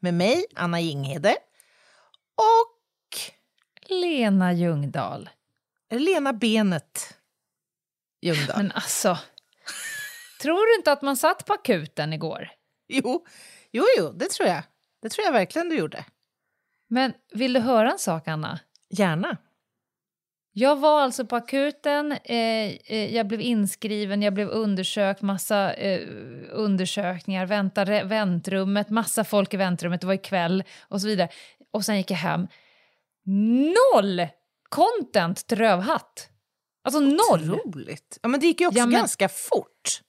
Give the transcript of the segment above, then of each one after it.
med mig, Anna Jinghede och Lena Ljungdahl. Lena Benet Ljungdahl. Men alltså, tror du inte att man satt på akuten igår? Jo, jo, jo, det tror jag. Det tror jag verkligen du gjorde. Men vill du höra en sak, Anna? Gärna. Jag var alltså på akuten, eh, eh, jag blev inskriven, jag blev undersökt, massa eh, undersökningar, väntade, väntrummet, massa folk i väntrummet, det var ikväll och så vidare. Och sen gick jag hem. Noll content till Rövhatt! Alltså noll! Otroligt. Ja, men det gick ju också Ja, men- ganska fort.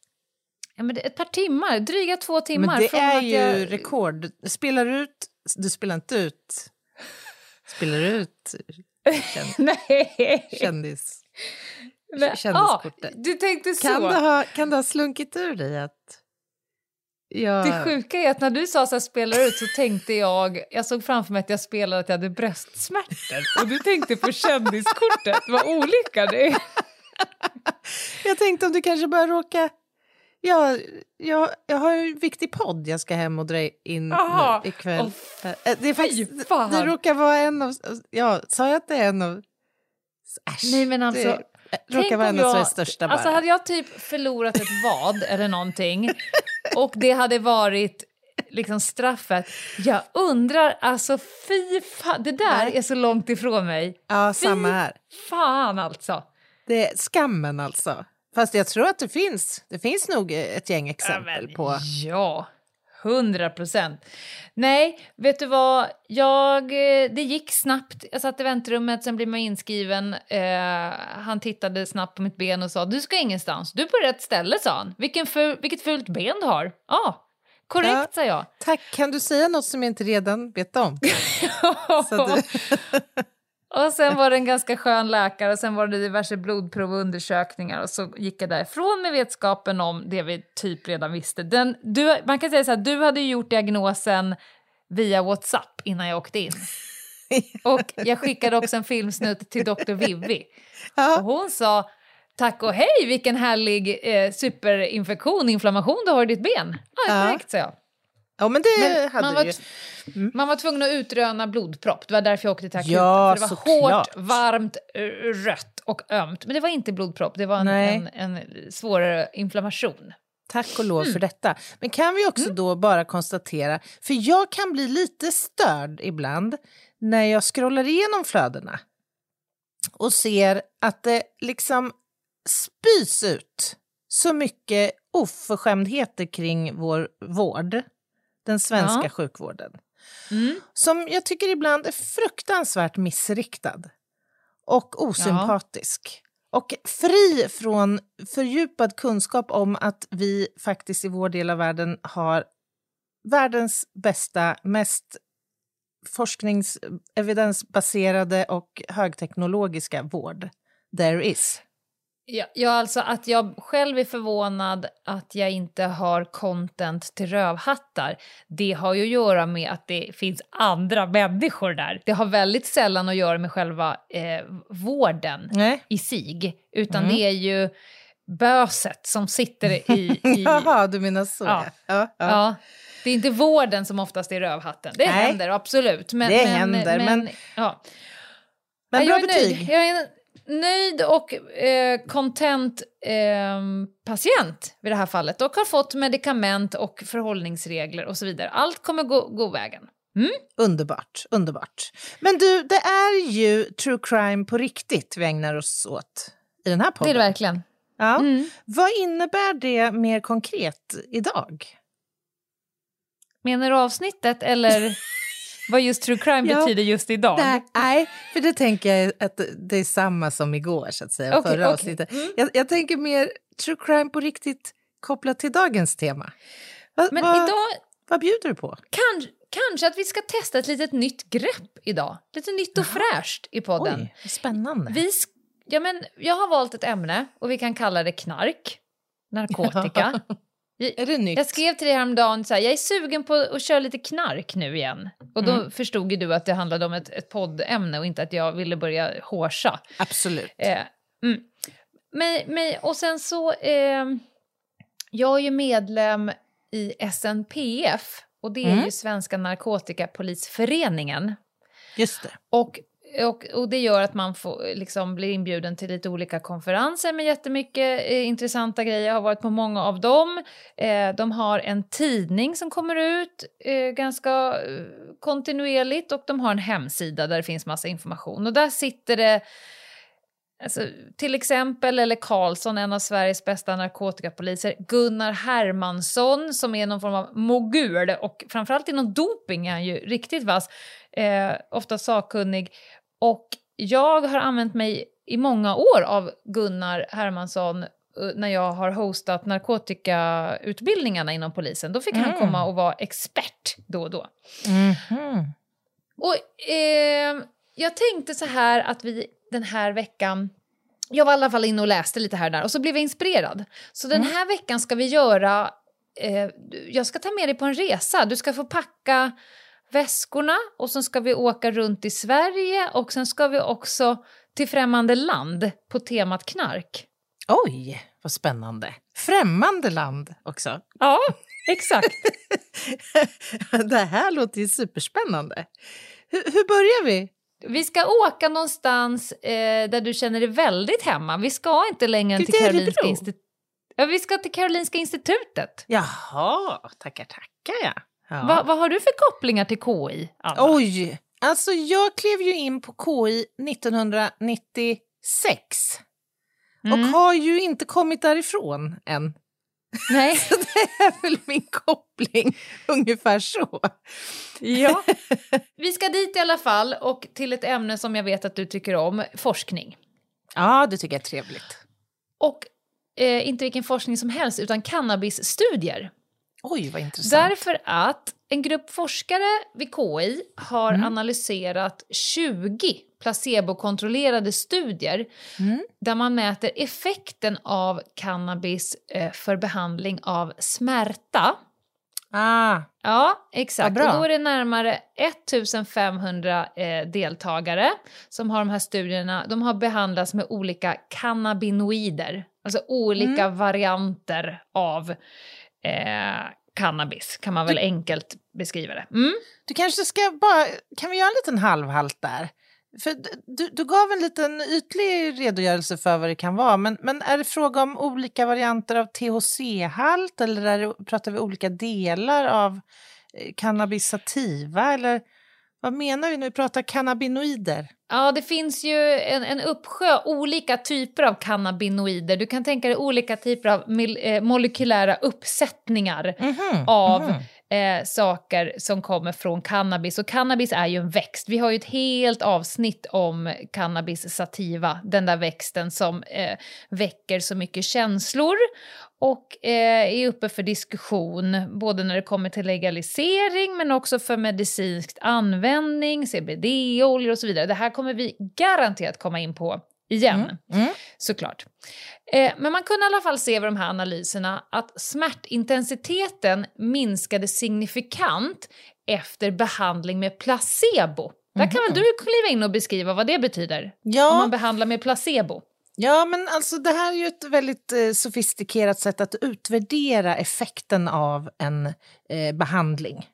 Ja, men ett par timmar, dryga två timmar. Men det är ju jag, rekord. Spelar du ut... Du spelar inte ut... Spelar ut känd, Nej! kändis... Men- kändiskortet. Ja, du tänkte så. Kan det, ha, kan det ha slunkit ur dig att... Ja, Det sjuka är att när du sa så här, spelar ut så tänkte jag, jag såg framför mig att jag spelade att jag hade bröstsmärtor och du tänkte på kändiskortet, vad olika det är. Jag tänkte om du kanske bara råka... Ja, jag, jag har ju en viktig podd jag ska hem och dra in Aha. nu ikväll. Eh, det är faktiskt, fan. det råkar vara en av... Ja, sa jag att det är en av... Äsch, Nej men alltså, det råkar vara en av Sveriges största bara. Alltså hade jag typ förlorat ett vad eller någonting och det hade varit liksom straffet, jag undrar alltså fy fan, det där Nej. är så långt ifrån mig. ja, Fy samma här. fan alltså. Det är skammen alltså. Fast jag tror att det finns. Det finns nog ett gäng exempel men på... Ja, hundra procent. Nej, vet du vad? Jag, eh, det gick snabbt. Jag satt i väntrummet, sen blev man inskriven. Eh, han tittade snabbt på mitt ben och sa du ska ingenstans. Du är på rätt ställe, sa han. Vilken ful, vilket fult ben du har. Ja, ah, korrekt, Ja. sa jag. Tack, kan du säga något som jag inte redan vet om? Och sen var det en ganska skön läkare och sen var det diverse blodprov och undersökningar och så gick jag därifrån med vetskapen om det vi typ redan visste. Den, du, man kan säga så här, du hade gjort diagnosen via WhatsApp innan jag åkte in. Och jag skickade också en filmsnutt till Dr. Vivi. Och hon sa tack och hej vilken härlig eh, superinfektion, inflammation du har i ditt ben. Ja. korrekt sa jag. Ja, men det Men hade man, var ju. t- man var tvungen att utröna blodpropp. Det var därför jag åkte till akuten. Ja, för det var hårt, varmt, eh, rött och ömt. Men det var inte blodpropp, det var en, en, en svårare inflammation. Tack och lov Mm. för detta. Men kan vi också då bara konstatera, för jag kan bli lite störd ibland när jag scrollar igenom flödena och ser att det liksom spys ut så mycket oförskämdheter kring vår vård, den svenska Ja. sjukvården, Mm. som jag tycker ibland är fruktansvärt missriktad och osympatisk. Och fri från fördjupad kunskap om att vi faktiskt i vår del av världen har världens bästa, mest forsknings evidensbaserade och högteknologiska vård there is. Ja, ja, alltså att jag själv är förvånad att jag inte har content till rövhattar, det har ju att göra med att det finns andra människor där. Det har väldigt sällan att göra med själva eh, vården Nej. i sig, utan Mm. det är ju böset som sitter i... i Jaha, du menar så. Ja. Ja. Ja, ja. Det är inte vården som oftast är rövhatten. Det Nej. händer, absolut. Men, Det men, händer, men- ja. Men Ja, bra jag är betyg. Nöjd. Och eh, content eh, patient vid det här fallet och har fått medicament och förhållningsregler och så vidare. Allt kommer gå, gå vägen. Underbart, underbart. Men du, det är ju true crime på riktigt vi ägnar oss åt i den här Det är podden. det verkligen. Ja. Mm. Vad innebär det mer konkret idag? Menar du avsnittet eller vad just true crime Ja. betyder just idag? Nej, nej, för det tänker jag att det är samma som igår, så att säga, Okej, förra avsnittet. Mm. Jag, jag tänker mer true crime på riktigt kopplat till dagens tema. Vad, Men vad, idag vad bjuder du på? kan, kanske att vi ska testa ett litet nytt grepp idag. Lite nytt och fräscht i podden. Oj, spännande. Vi, ja, men jag har valt ett ämne och vi kan kalla det knark, narkotika. är det nytt? Jag skrev till dig häromdagen så här, jag är sugen på att köra lite knark nu igen. Och då mm. förstod ju du att det handlade om ett, ett poddämne och inte att jag ville börja hårsa. Absolut. Eh, mm. men, men, och sen så, eh, jag är ju medlem i SNPF och det är mm. ju Svenska narkotikapolisföreningen. Just det. Och och, och det gör att man får, liksom, blir inbjuden till lite olika konferenser med jättemycket eh, intressanta grejer. Jag har varit på många av dem. Eh, de har en tidning som kommer ut eh, ganska eh, kontinuerligt och de har en hemsida där det finns massa information. Och där sitter det Alltså, till exempel, eller Karlsson, en av Sveriges bästa narkotikapoliser, Gunnar Hermansson som är någon form av mogul och framförallt inom doping är han ju riktigt vass, eh, ofta sakkunnig. Och jag har använt mig i många år av Gunnar Hermansson eh, när jag har hostat narkotikautbildningarna inom polisen. Då fick mm. han komma och vara expert då och då. Mm. Och eh, jag tänkte så här att vi den här veckan jag var i alla fall inne och läste lite här och där och så blev jag inspirerad. Så den mm. här mm. veckan ska vi göra... Eh, jag ska ta med dig på en resa. Du ska få packa väskorna och sen ska vi åka runt i Sverige och sen ska vi också till främmande land på temat knark. Oj, vad spännande. Främmande land också. Ja, exakt. det här låter ju superspännande. Hur, hur börjar vi? Vi ska åka någonstans eh, där du känner dig väldigt hemma. Vi ska inte längre än till Karolinska institutet. Ja, vi ska till Karolinska institutet. Jaha, tackar tackar ja. Ja. Va, vad har du för kopplingar till KI, Anna? Oj, alltså jag klev ju in på KI 1996. Mm. Och har ju inte kommit därifrån än. Nej. Så det är väl min koppling, ungefär så. Ja. Vi ska dit i alla fall och till ett ämne som jag vet att du tycker om, forskning. Ja, det tycker jag är trevligt. Och eh, inte vilken forskning som helst, utan cannabisstudier. Oj, vad intressant. Därför att en grupp forskare vid KI har mm. analyserat 20 placebokontrollerade studier mm. där man mäter effekten av cannabis eh, för behandling av smärta. Ah, ja, exakt. Och då är det närmare 1500 eh, deltagare som har de här studierna. De har behandlats med olika cannabinoider, alltså olika mm. varianter av eh, cannabis, kan man väl du, enkelt beskriva det. Mm? Du kanske ska bara, kan vi göra en liten halvhalt där? För du, du gav en liten ytlig redogörelse för vad det kan vara, men, men är det fråga om olika varianter av THC-halt eller är det, pratar vi olika delar av eh, cannabis sativa? Eller vad menar vi när vi pratar cannabinoider? Ja, det finns ju en, en uppsjö olika typer av cannabinoider. Du kan tänka dig olika typer av mil, eh, molekylära uppsättningar mm -hmm, av mm -hmm eh, saker som kommer från cannabis. Och cannabis är ju en växt. Vi har ju ett helt avsnitt om cannabis sativa, den där växten som eh, väcker så mycket känslor och eh, är uppe för diskussion både när det kommer till legalisering men också för medicinsk användning, CBD-oljor och så vidare. Det här kommer vi garanterat komma in på igen, mm. Mm. såklart. Eh, men man kunde i alla fall se vid de här analyserna att smärtintensiteten minskade signifikant efter behandling med placebo. Där kan väl mhm. du kliva in och beskriva vad det betyder? Ja. Om man behandlar med placebo. Ja, men alltså det här är ju ett väldigt eh, sofistikerat sätt att utvärdera effekten av en eh, behandling.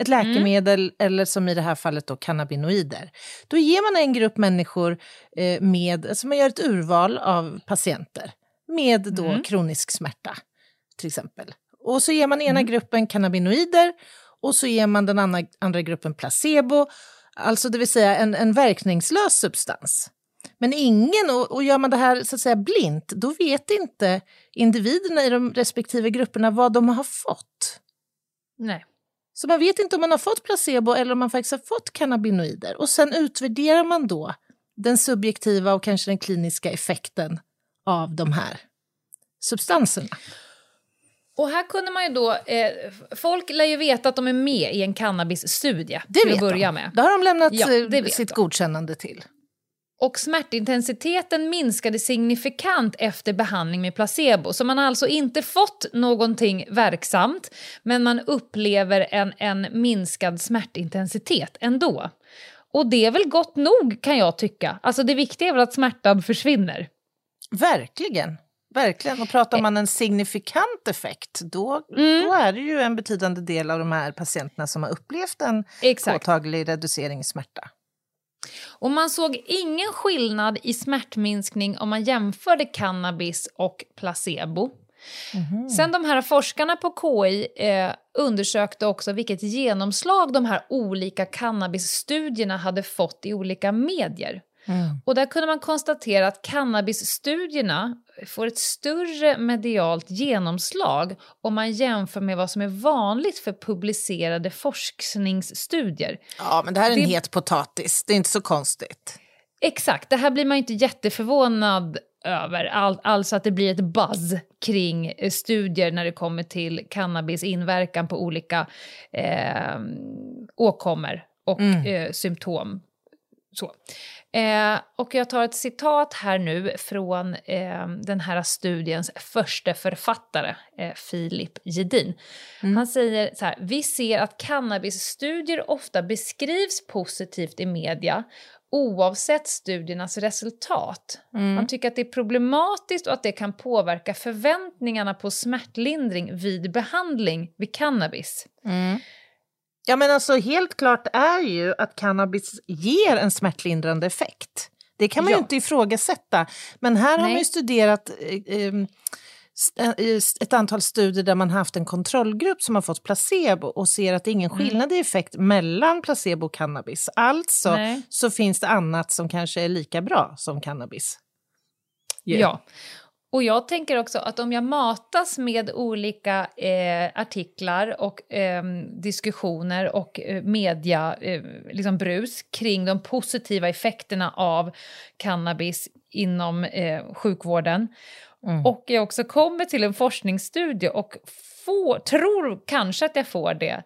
Ett mm. läkemedel mm. eller som i det här fallet då cannabinoider. Då ger man en grupp människor eh, med, alltså man gör ett urval av patienter med då mm. kronisk smärta till exempel. Och så ger man ena mm. gruppen cannabinoider och så ger man den andra, andra gruppen placebo, alltså det vill säga en, en verkningslös substans. Men ingen, och, och gör man det här så att säga blint, då vet inte individerna i de respektive grupperna vad de har fått. Nej. Så man vet inte om man har fått placebo eller om man faktiskt har fått cannabinoider. Och sen utvärderar man då den subjektiva och kanske den kliniska effekten av de här substanserna. Och här kunde man ju då, eh, folk lär ju veta att de är med i en cannabisstudie. Det till vet att börja de. med. Det har de lämnat Ja, eh, sitt de. godkännande till. Och smärtintensiteten minskade signifikant efter behandling med placebo. Så man har alltså inte fått någonting verksamt, men man upplever en, en minskad smärtintensitet ändå. Och det är väl gott nog kan jag tycka. Alltså det viktiga är väl att smärtan försvinner. Verkligen. Verkligen. Och pratar man en signifikant effekt, då, Mm. då är det ju en betydande del av de här patienterna som har upplevt en Exakt. påtaglig reducering i smärta. Och man såg ingen skillnad i smärtminskning om man jämförde cannabis och placebo. Sen de här forskarna på KI eh, undersökte också vilket genomslag de här olika cannabisstudierna hade fått i olika medier. Och där kunde man konstatera att cannabisstudierna får ett större medialt genomslag om man jämför med vad som är vanligt för publicerade forskningsstudier. Ja, men det här är en Det- het potatis. Det är inte så konstigt. Exakt, det här blir man inte jätteförvånad över. All, alltså att det blir ett buzz kring eh, studier när det kommer till cannabis inverkan på olika eh, åkommor och eh, symptom. Så. Eh, och jag tar ett citat här nu från eh, den här studiens första författare, eh, Filip Gedin. Han säger så här, vi ser att cannabisstudier ofta beskrivs positivt i media oavsett studiernas resultat. Han tycker att det är problematiskt och att det kan påverka förväntningarna på smärtlindring vid behandling vid cannabis. Ja, men alltså helt klart är ju att cannabis ger en smärtlindrande effekt. Det kan man Ja. ju inte ifrågasätta. Men här har Nej. man ju studerat eh, eh, eh, ett antal studier där man haft en kontrollgrupp som har fått placebo och ser att det är ingen Mm. skillnad i effekt mellan placebo och cannabis. Alltså Nej. så finns det annat som kanske är lika bra som cannabis. Ju. Ja. Och jag tänker också att om jag matas med olika eh, artiklar och eh, diskussioner och eh, media, eh, liksom brus kring de positiva effekterna av cannabis inom eh, sjukvården och jag också kommer till en forskningsstudie och får, tror kanske att jag får det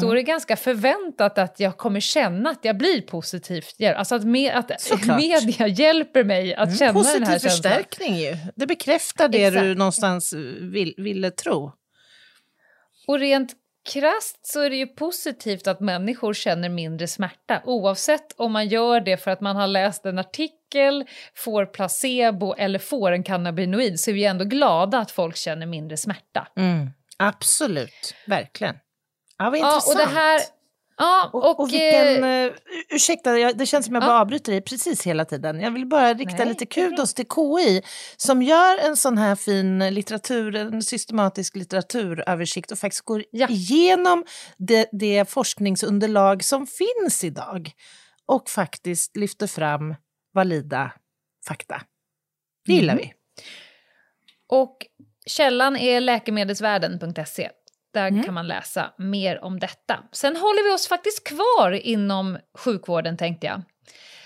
då är det ganska förväntat att jag kommer känna att jag blir positivt hjälpt. Alltså att, me- att Såklart. media hjälper mig att känna den Positiv här känslan. förstärkning ju. Det bekräftar det Exakt. du någonstans vill, ville tro. Och rent krasst så är det ju positivt att människor känner mindre smärta oavsett om man gör det för att man har läst en artikel, får placebo eller får en cannabinoid så är vi ändå glada att folk känner mindre smärta. Mm. Absolut, verkligen. Ja, vad Ja, intressant. och det här... Ja, och, Och, och vilken, eh, eh, ursäkta, jag, det känns som jag Ja. bara avbryter dig precis hela tiden. Jag vill bara rikta Nej, lite kudos till KI som gör en sån här fin litteratur, en systematisk litteraturöversikt och faktiskt går Ja. igenom det, det forskningsunderlag som finns idag och faktiskt lyfter fram valida fakta. Det gillar Mm. vi. Och källan är läkemedelsvärlden.se. Där Mm. kan man läsa mer om detta. Sen håller vi oss faktiskt kvar inom sjukvården tänkte jag.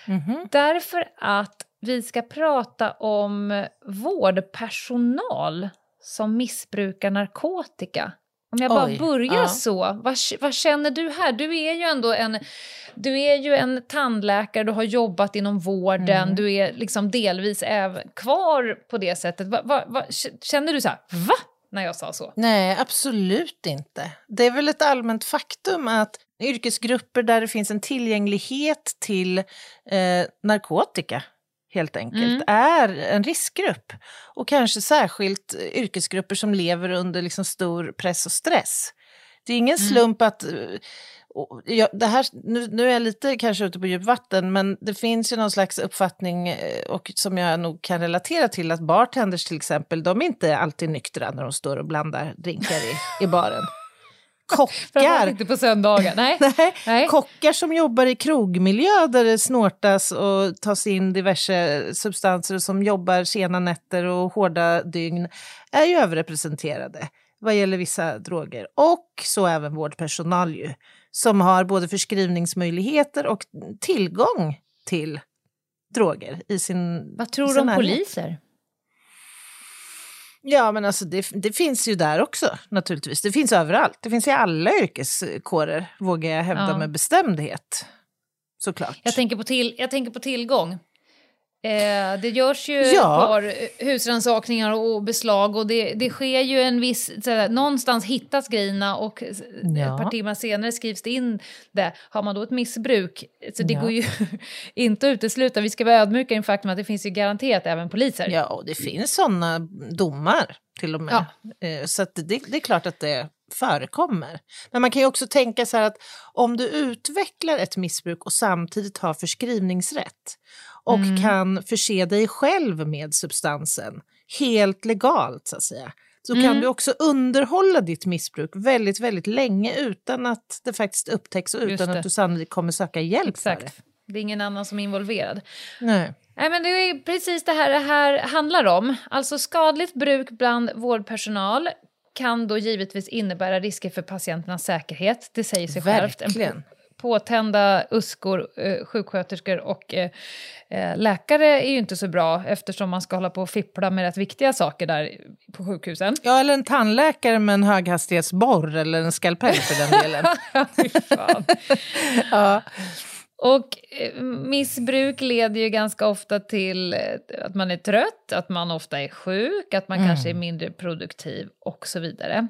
Mhm. Därför att vi ska prata om vårdpersonal som missbrukar narkotika. Om jag bara Oj, börjar ja. så, vad, vad känner du här? Du är ju ändå en, du är ju en tandläkare, du har jobbat inom vården, Mm. du är liksom delvis även kvar på det sättet. Va, va, va, känner du så här, va? När jag sa så? Nej, absolut inte. Det är väl ett allmänt faktum att yrkesgrupper där det finns en tillgänglighet till eh, narkotika helt enkelt Mm. är en riskgrupp. Och kanske särskilt eh, yrkesgrupper som lever under liksom stor press och stress. Det är ingen Mm. slump att... och jag, det här, nu, nu är jag lite kanske ute på djupt vatten, men det finns ju någon slags uppfattning eh, och som jag nog kan relatera till att bartenders till exempel, de är inte alltid nyktra när de står och blandar drinkar i, i baren. Kockar, inte på söndagar. Nej. nej, Nej. kockar som jobbar i krogmiljö där det snortas och tas in diverse substanser och som jobbar sena nätter och hårda dygn är ju överrepresenterade vad gäller vissa droger. Och så även vårdpersonal ju, som har både förskrivningsmöjligheter och tillgång till droger i sin Vad tror du om poliser? Ja, men alltså det, det, finns ju där också naturligtvis. Det finns överallt. Det finns i alla yrkeskårer, vågar jag hävda ja. med bestämdhet. Såklart. Jag tänker på, till, jag tänker på tillgång. Eh, det görs ju ja. ett par husrannsakningar och beslag och det, det sker ju en viss... Såhär, någonstans hittas grejerna och ja. ett par timmar senare skrivs det in det. Har man då ett missbruk, så det ja. går ju inte att utesluta. Vi ska vara ödmjuka inför faktum att det finns ju garanterat även poliser. Ja, och det finns sådana domar till och med. Eh, så det, det är klart att det förekommer. Men man kan ju också tänka så här att om du utvecklar ett missbruk och samtidigt har förskrivningsrätt och mm. kan förse dig själv med substansen helt legalt så att säga så mm. kan du också underhålla ditt missbruk väldigt, väldigt länge utan att det faktiskt upptäcks och utan att du sannolikt kommer söka hjälp Exakt. för det. Det är ingen annan som är involverad. Nej. Nej, men det är precis det här det här handlar om. Alltså skadligt bruk bland vårdpersonal kan då givetvis innebära risker för patienternas säkerhet. Det säger sig Verkligen. självt. Påtända uskor, eh, sjuksköterskor och eh, eh, läkare är ju inte så bra eftersom man ska hålla på och fippla med rätt viktiga saker där på sjukhusen. Ja, eller en tandläkare med en höghastighetsborr eller en skalpell för den delen. ja. Och missbruk leder ju ganska ofta till att man är trött, att man ofta är sjuk, att man mm. kanske är mindre produktiv och så vidare.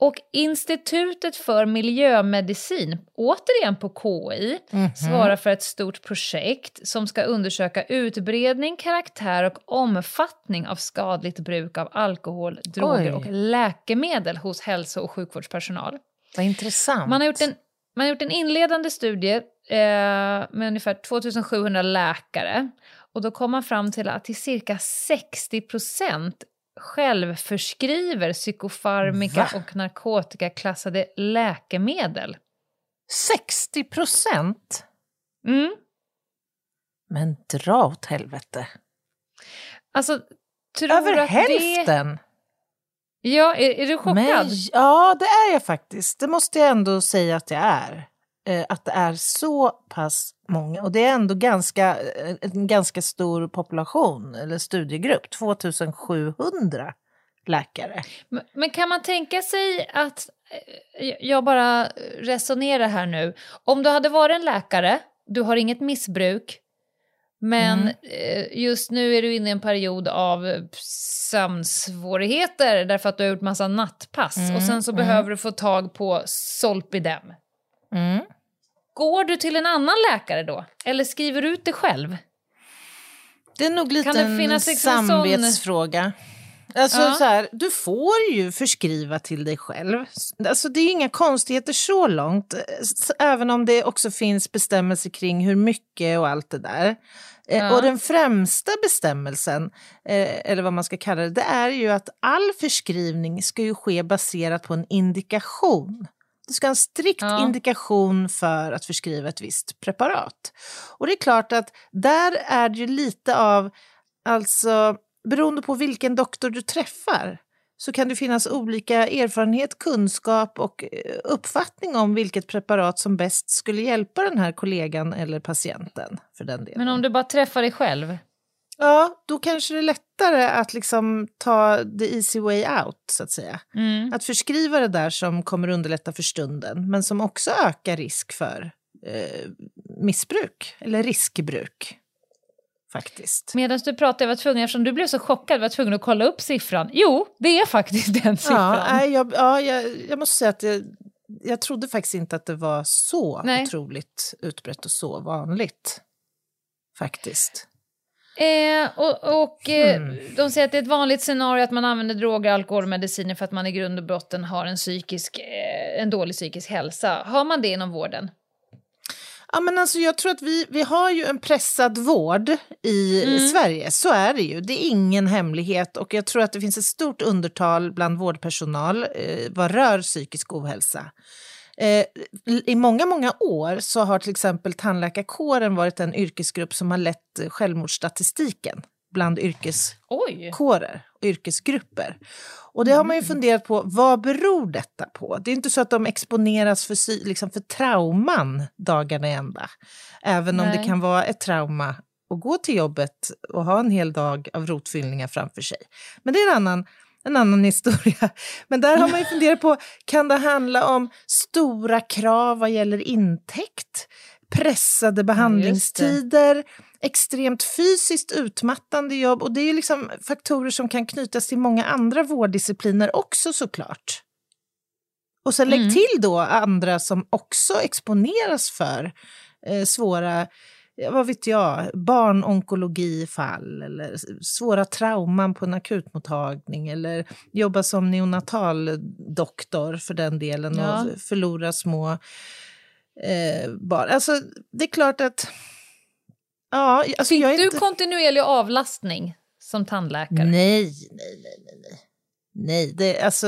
Och Institutet för miljömedicin, återigen på KI, mm -hmm. svarar för ett stort projekt som ska undersöka utbredning, karaktär och omfattning av skadligt bruk av alkohol, droger Oj. och läkemedel hos hälso och sjukvårdspersonal. Vad intressant. Man har gjort en, man har gjort en inledande studie eh, med ungefär 2700 läkare och då kom man fram till att till cirka 60 procent självförskriver psykofarmika Va? och narkotikaklassade läkemedel. 60 procent? Mm. Men dra åt helvete. Alltså, tror Över att hälften? Det... Ja, är, är, du chockad? Men, ja, det är jag faktiskt. Det måste jag ändå säga att jag är. Eh, att det är så pass många. Och det är ändå ganska, eh, en ganska stor population, eller studiegrupp, 2700 läkare. Men, men kan man tänka sig att, eh, jag bara resonerar här nu, om du hade varit en läkare, du har inget missbruk, men mm. just nu är du inne i en period av sömnsvårigheter därför att du har gjort massa nattpass mm. och sen så mm. behöver du få tag på Solpidem. Går du till en annan läkare då? Eller skriver du ut det själv? Det är nog lite en liksom samvetsfråga. Sån... Alltså ja. så här, du får ju förskriva till dig själv. Alltså det är inga konstigheter så långt. Även om det också finns bestämmelser kring hur mycket och allt det där. Eh, ja. Och den främsta bestämmelsen, eh, eller vad man ska kalla det, det är ju att all förskrivning ska ju ske baserat på en indikation. Du ska ha en strikt ja. indikation för att förskriva ett visst preparat. Och det är klart att där är det ju lite av, alltså beroende på vilken doktor du träffar så kan det finnas olika erfarenhet, kunskap och eh, uppfattning om vilket preparat som bäst skulle hjälpa den här kollegan eller patienten. för den delen. Men om du bara träffar dig själv? Ja, då kanske det är lättare att liksom ta the easy way out, så att säga. Mm. Att förskriva det där som kommer underlätta för stunden, men som också ökar risk för eh, missbruk, eller riskbruk. Faktiskt. Medan du pratade, jag var tvungen, eftersom du blev så chockad, var jag tvungen att kolla upp siffran. Jo, det är faktiskt den siffran. Ja, jag, ja, jag, jag måste säga att jag, jag trodde faktiskt inte att det var så Nej. otroligt utbrett och så vanligt. Faktiskt. Eh, och, och mm. de säger att det är ett vanligt scenario att man använder droger, alkohol och mediciner för att man i grund och botten har en, psykisk, eh, en dålig psykisk hälsa. Har man det inom vården? Ja, men alltså, jag tror att vi, vi har ju en pressad vård i mm. Sverige, så är det ju. Det är ingen hemlighet och jag tror att det finns ett stort undertal bland vårdpersonal eh, vad rör psykisk ohälsa. Eh, I många, många år så har till exempel tandläkarkåren varit en yrkesgrupp som har lett självmordsstatistiken bland yrkeskårer och yrkesgrupper. Och det har man ju mm. funderat på, vad beror detta på? Det är inte så att de exponeras för, liksom för trauman dagarna i ända. Även Nej. om det kan vara ett trauma att gå till jobbet och ha en hel dag av rotfyllningar framför sig. Men det är en annan en annan historia. Men där har man ju funderat på, kan det handla om stora krav vad gäller intäkt? Pressade behandlingstider, extremt fysiskt utmattande jobb och det är liksom faktorer som kan knytas till många andra vårddiscipliner också såklart. Och sen lägg mm. till då andra som också exponeras för eh, svåra vad vet jag, barnonkologifall eller svåra trauman på en akutmottagning eller jobba som neonataldoktor för den delen ja. och förlora små eh, barn. Alltså, det är klart att... Ja, alltså, Fick du inte... kontinuerlig avlastning som tandläkare? Nej, nej, nej, nej. Nej, nej det, alltså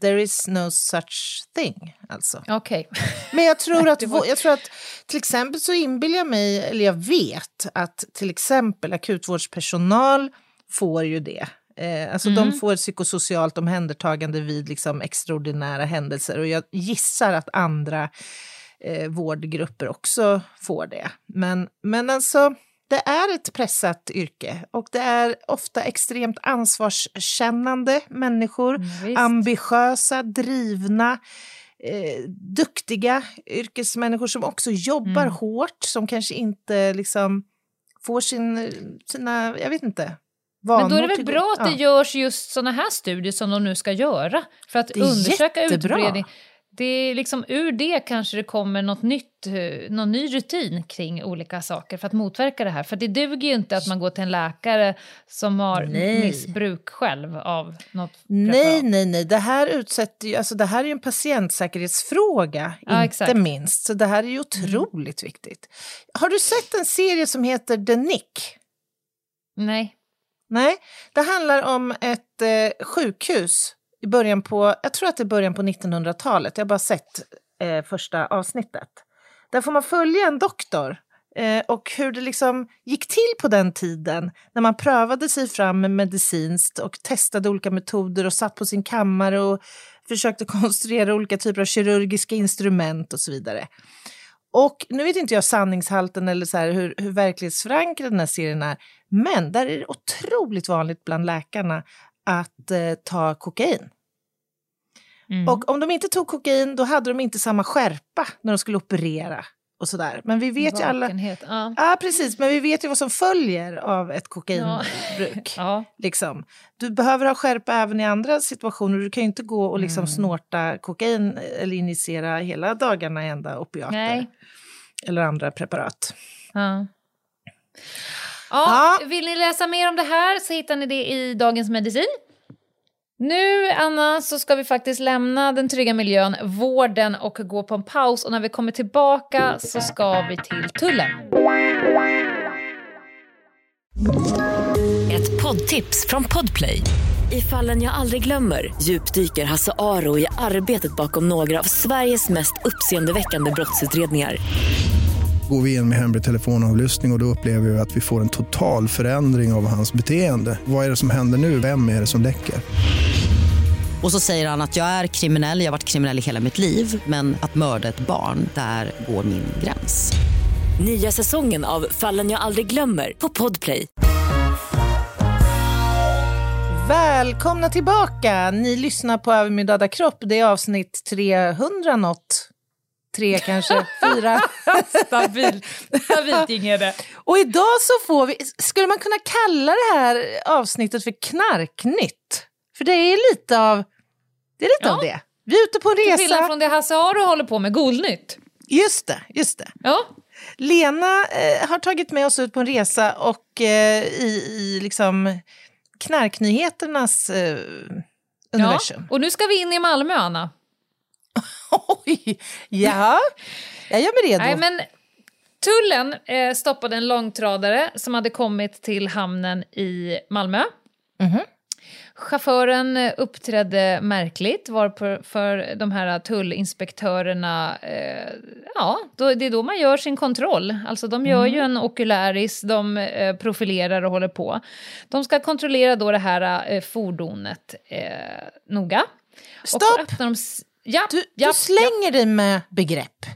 there is no such thing. Alltså. Okay. Men jag tror, att, jag tror att till exempel så inbillar jag mig, eller jag vet att till exempel akutvårdspersonal får ju det. Eh, alltså mm. de får psykosocialt omhändertagande vid liksom extraordinära händelser och jag gissar att andra eh, vårdgrupper också får det. Men, men alltså det är ett pressat yrke och det är ofta extremt ansvarskännande människor, mm, ambitiösa, drivna, eh, duktiga yrkesmänniskor som också jobbar mm. hårt, som kanske inte liksom får sin, sina, jag vet inte, men då är det väl bra att det ja. görs just såna här studier som de nu ska göra för att undersöka jättebra. utbredning det är liksom ur det kanske det kommer något nytt, eh, någon ny rutin kring olika saker för att motverka det här. För det duger ju inte att man går till en läkare som har nej. missbruk själv av något Nej, preparat. nej, nej. Det här, utsätter ju, alltså det här är ju en patientsäkerhetsfråga, ja, inte exakt. minst. Så det här är ju mm. otroligt mm. viktigt. Har du sett en serie som heter The Nick? Nej. Nej, det handlar om ett eh, sjukhus i början på, jag tror att det är början på 1900-talet, jag har bara sett eh, första avsnittet. Där får man följa en doktor eh, och hur det liksom gick till på den tiden när man prövade sig fram medicinskt och testade olika metoder och satt på sin kammare och försökte konstruera olika typer av kirurgiska instrument och så vidare. Och nu vet inte jag sanningshalten eller så här hur, hur verklighetsförankrad den här serien är, men där är det otroligt vanligt bland läkarna att eh, ta kokain. Mm. Och om de inte tog kokain då hade de inte samma skärpa när de skulle operera. och sådär. Men vi vet Vakenhet, ju alla... Ja. ja. precis. Men vi vet ju vad som följer av ett kokainbruk. Ja. Liksom. Du behöver ha skärpa även i andra situationer. Du kan ju inte gå och liksom mm. snorta kokain eller injicera hela dagarna i enda opiater. Nej. Eller andra preparat. Ja. Ja, Vill ni läsa mer om det här så hittar ni det i Dagens Medicin. Nu, Anna, så ska vi faktiskt lämna den trygga miljön, vården och gå på en paus. Och när vi kommer tillbaka så ska vi till tullen. Ett poddtips från Podplay. I fallen jag aldrig glömmer djupdyker Hasse Aro i arbetet bakom några av Sveriges mest uppseendeväckande brottsutredningar går vi in med hemlig telefonavlyssning och, och då upplever vi att vi får en total förändring av hans beteende. Vad är det som händer nu? Vem är det som läcker? Och så säger han att jag är kriminell, jag har varit kriminell i hela mitt liv men att mörda ett barn, där går min gräns. Nya säsongen av Fallen jag aldrig glömmer på Podplay. Välkomna tillbaka! Ni lyssnar på Över min döda kropp. Det är avsnitt 300 något tre kanske, fyra. stabilt, stabilt är det. Och idag så får vi, skulle man kunna kalla det här avsnittet för knarknytt? För det är lite av det. Är lite ja. av det. Vi är ute på en resa. Till skillnad från det Hasse Aro håller på med, Golnytt. Just det, just det. Ja. Lena eh, har tagit med oss ut på en resa och eh, i, i liksom knarknyheternas eh, universum. Ja, och nu ska vi in i Malmö, Anna. Oj! Ja, jag gör mig redo. Nej, men tullen eh, stoppade en långtradare som hade kommit till hamnen i Malmö. Mm -hmm. Chauffören eh, uppträdde märkligt var för de här tullinspektörerna, eh, ja, då, det är då man gör sin kontroll. Alltså de gör mm. ju en okuläris, de eh, profilerar och håller på. De ska kontrollera då det här eh, fordonet eh, noga. Stopp! De, Ja, du, ja, du slänger ja. dig med begrepp.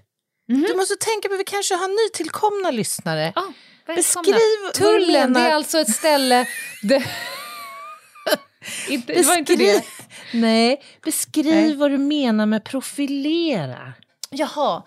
Mm -hmm. Du måste tänka på att vi kanske har nytillkomna lyssnare. Oh, Beskriv Tullen, det är alltså ett ställe... det... inte, det var inte det. Nej, beskriv Nej. vad du menar med profilera. Jaha,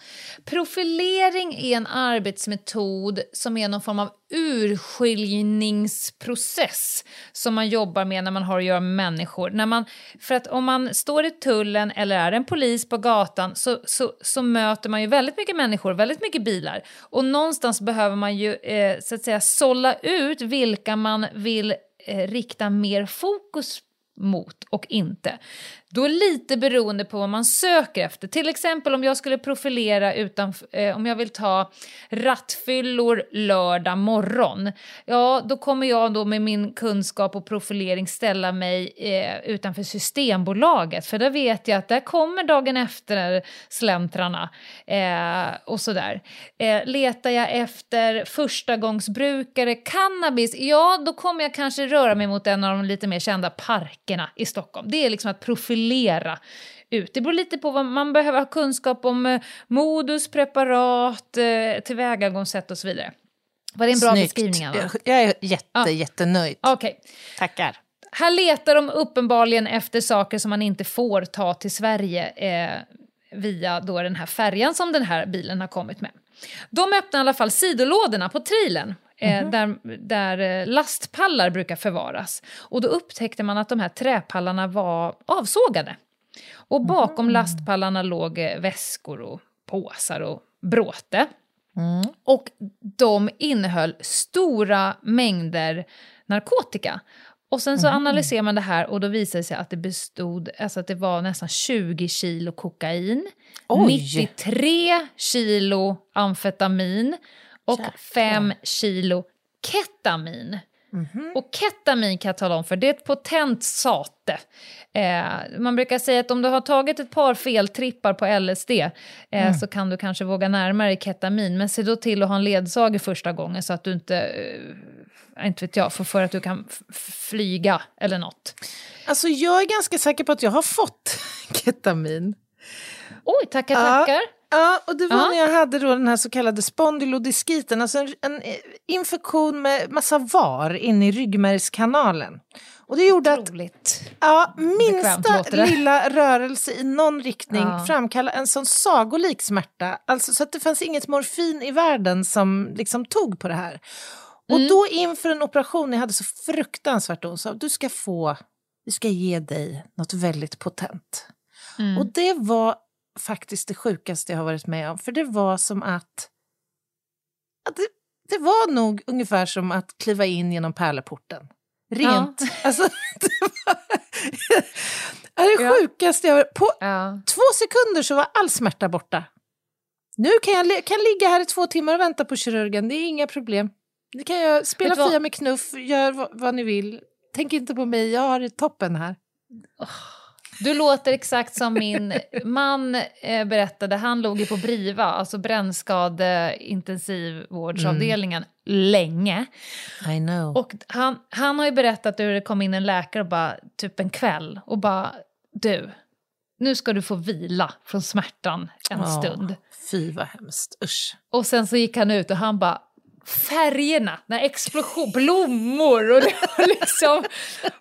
profilering är en arbetsmetod som är någon form av urskiljningsprocess som man jobbar med när man har att göra med människor. När man, för att om man står i tullen eller är en polis på gatan så, så, så möter man ju väldigt mycket människor, väldigt mycket bilar. Och någonstans behöver man ju eh, så att säga sålla ut vilka man vill eh, rikta mer fokus mot och inte. Då lite beroende på vad man söker efter. Till exempel om jag skulle profilera utan, eh, om jag vill ta rattfyllor lördag morgon. Ja, då kommer jag då med min kunskap och profilering ställa mig eh, utanför Systembolaget. För där vet jag att där kommer dagen efter släntrarna eh, och sådär. Eh, letar jag efter förstagångsbrukare cannabis, ja då kommer jag kanske röra mig mot en av de lite mer kända parkerna i Stockholm. Det är liksom att profilera profilera ut. Det beror lite på vad man behöver ha kunskap om eh, modus, preparat, eh, tillvägagångssätt och så vidare. Var det en bra Snyggt. beskrivning? Anna? Jag är jätte, ja. jättenöjd. Okay. Tackar. Här letar de uppenbarligen efter saker som man inte får ta till Sverige eh, via då den här färjan som den här bilen har kommit med. De öppnar i alla fall sidolådorna på trilen Mm -hmm. där, där eh, lastpallar brukar förvaras. Och då upptäckte man att de här träpallarna var avsågade. Och bakom mm. lastpallarna låg eh, väskor och påsar och bråte. Mm. Och de innehöll stora mängder narkotika. Och sen så mm. analyserar man det här och då visar det sig att det bestod, alltså att det var nästan 20 kilo kokain, Oj. 93 kilo amfetamin och Jäklar. fem kilo ketamin. Mm -hmm. Och ketamin kan jag tala om för, det är ett potent sate. Eh, man brukar säga att om du har tagit ett par feltrippar på LSD eh, mm. så kan du kanske våga närmare ketamin. Men se då till att ha en ledsagare första gången så att du inte, eh, inte vet jag, får för att du kan flyga eller något. Alltså jag är ganska säker på att jag har fått ketamin. Oj, tackar, tackar. Ja. Ja, och det var ja. när jag hade då den här så kallade spondylodiskiten, alltså en, en infektion med massa var inne i ryggmärgskanalen. Och det gjorde Otroligt. att ja, minsta lilla rörelse i någon riktning ja. framkallade en sån sagolik smärta. Alltså, så att det fanns inget morfin i världen som liksom tog på det här. Och mm. då inför en operation, jag hade så fruktansvärt ont, sa du ska få, vi ska ge dig något väldigt potent. Mm. Och det var faktiskt det sjukaste jag har varit med om. För det var som att... att det, det var nog ungefär som att kliva in genom pärleporten. Rent. Ja. Alltså, det var det ja. sjukaste jag På ja. två sekunder så var all smärta borta. Nu kan jag kan ligga här i två timmar och vänta på kirurgen, det är inga problem. Nu kan jag spela Fia med knuff, gör vad, vad, ni vill. Tänk inte på mig, jag har det toppen här. Oh. Du låter exakt som min man eh, berättade. Han låg ju på Briva, alltså brännskadeintensivvårdsavdelningen, mm. länge. I know. Och han, han har ju berättat hur det kom in en läkare och bara, typ en kväll och bara, du, nu ska du få vila från smärtan en oh, stund. Fy vad hemskt, usch. Och sen så gick han ut och han bara, färgerna, när explosion, blommor och det var liksom...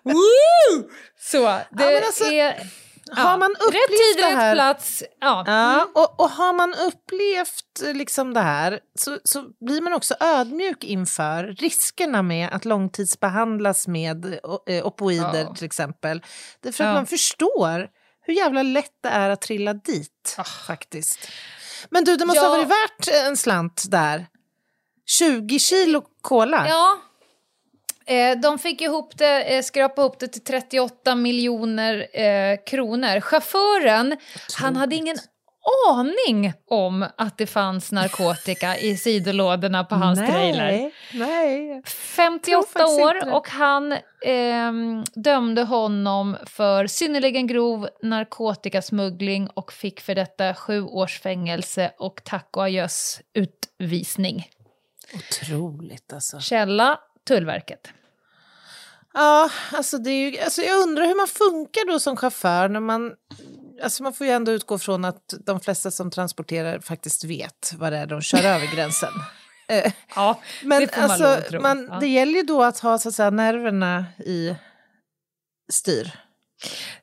Woo! Så, det ja, alltså, är... Har man upplevt rätt tid, det här, rätt plats. Ja. ja mm. och, och, har man upplevt liksom det här så, så blir man också ödmjuk inför riskerna med att långtidsbehandlas med eh, opoider ja. till exempel. Därför att man förstår hur jävla lätt det är att trilla dit. Oh. faktiskt. Men du, det måste ja. ha varit värt en slant där. 20 kilo kola? Ja. Eh, de fick ihop det, eh, skrapa ihop det till 38 miljoner eh, kronor. Chauffören, han hade ingen aning om att det fanns narkotika i sidolådorna på hans nej, trailer. Nej. 58 år och han eh, dömde honom för synnerligen grov narkotikasmuggling och fick för detta sju års fängelse och tack och adjöss utvisning. Otroligt alltså. Källa Tullverket. Ja, alltså, det är ju, alltså jag undrar hur man funkar då som chaufför när man... Alltså man får ju ändå utgå från att de flesta som transporterar faktiskt vet vad det är de kör över gränsen. Eh, ja, Men det får man alltså, tro. Man, ja. det gäller ju då att ha så att säga, nerverna i, styr.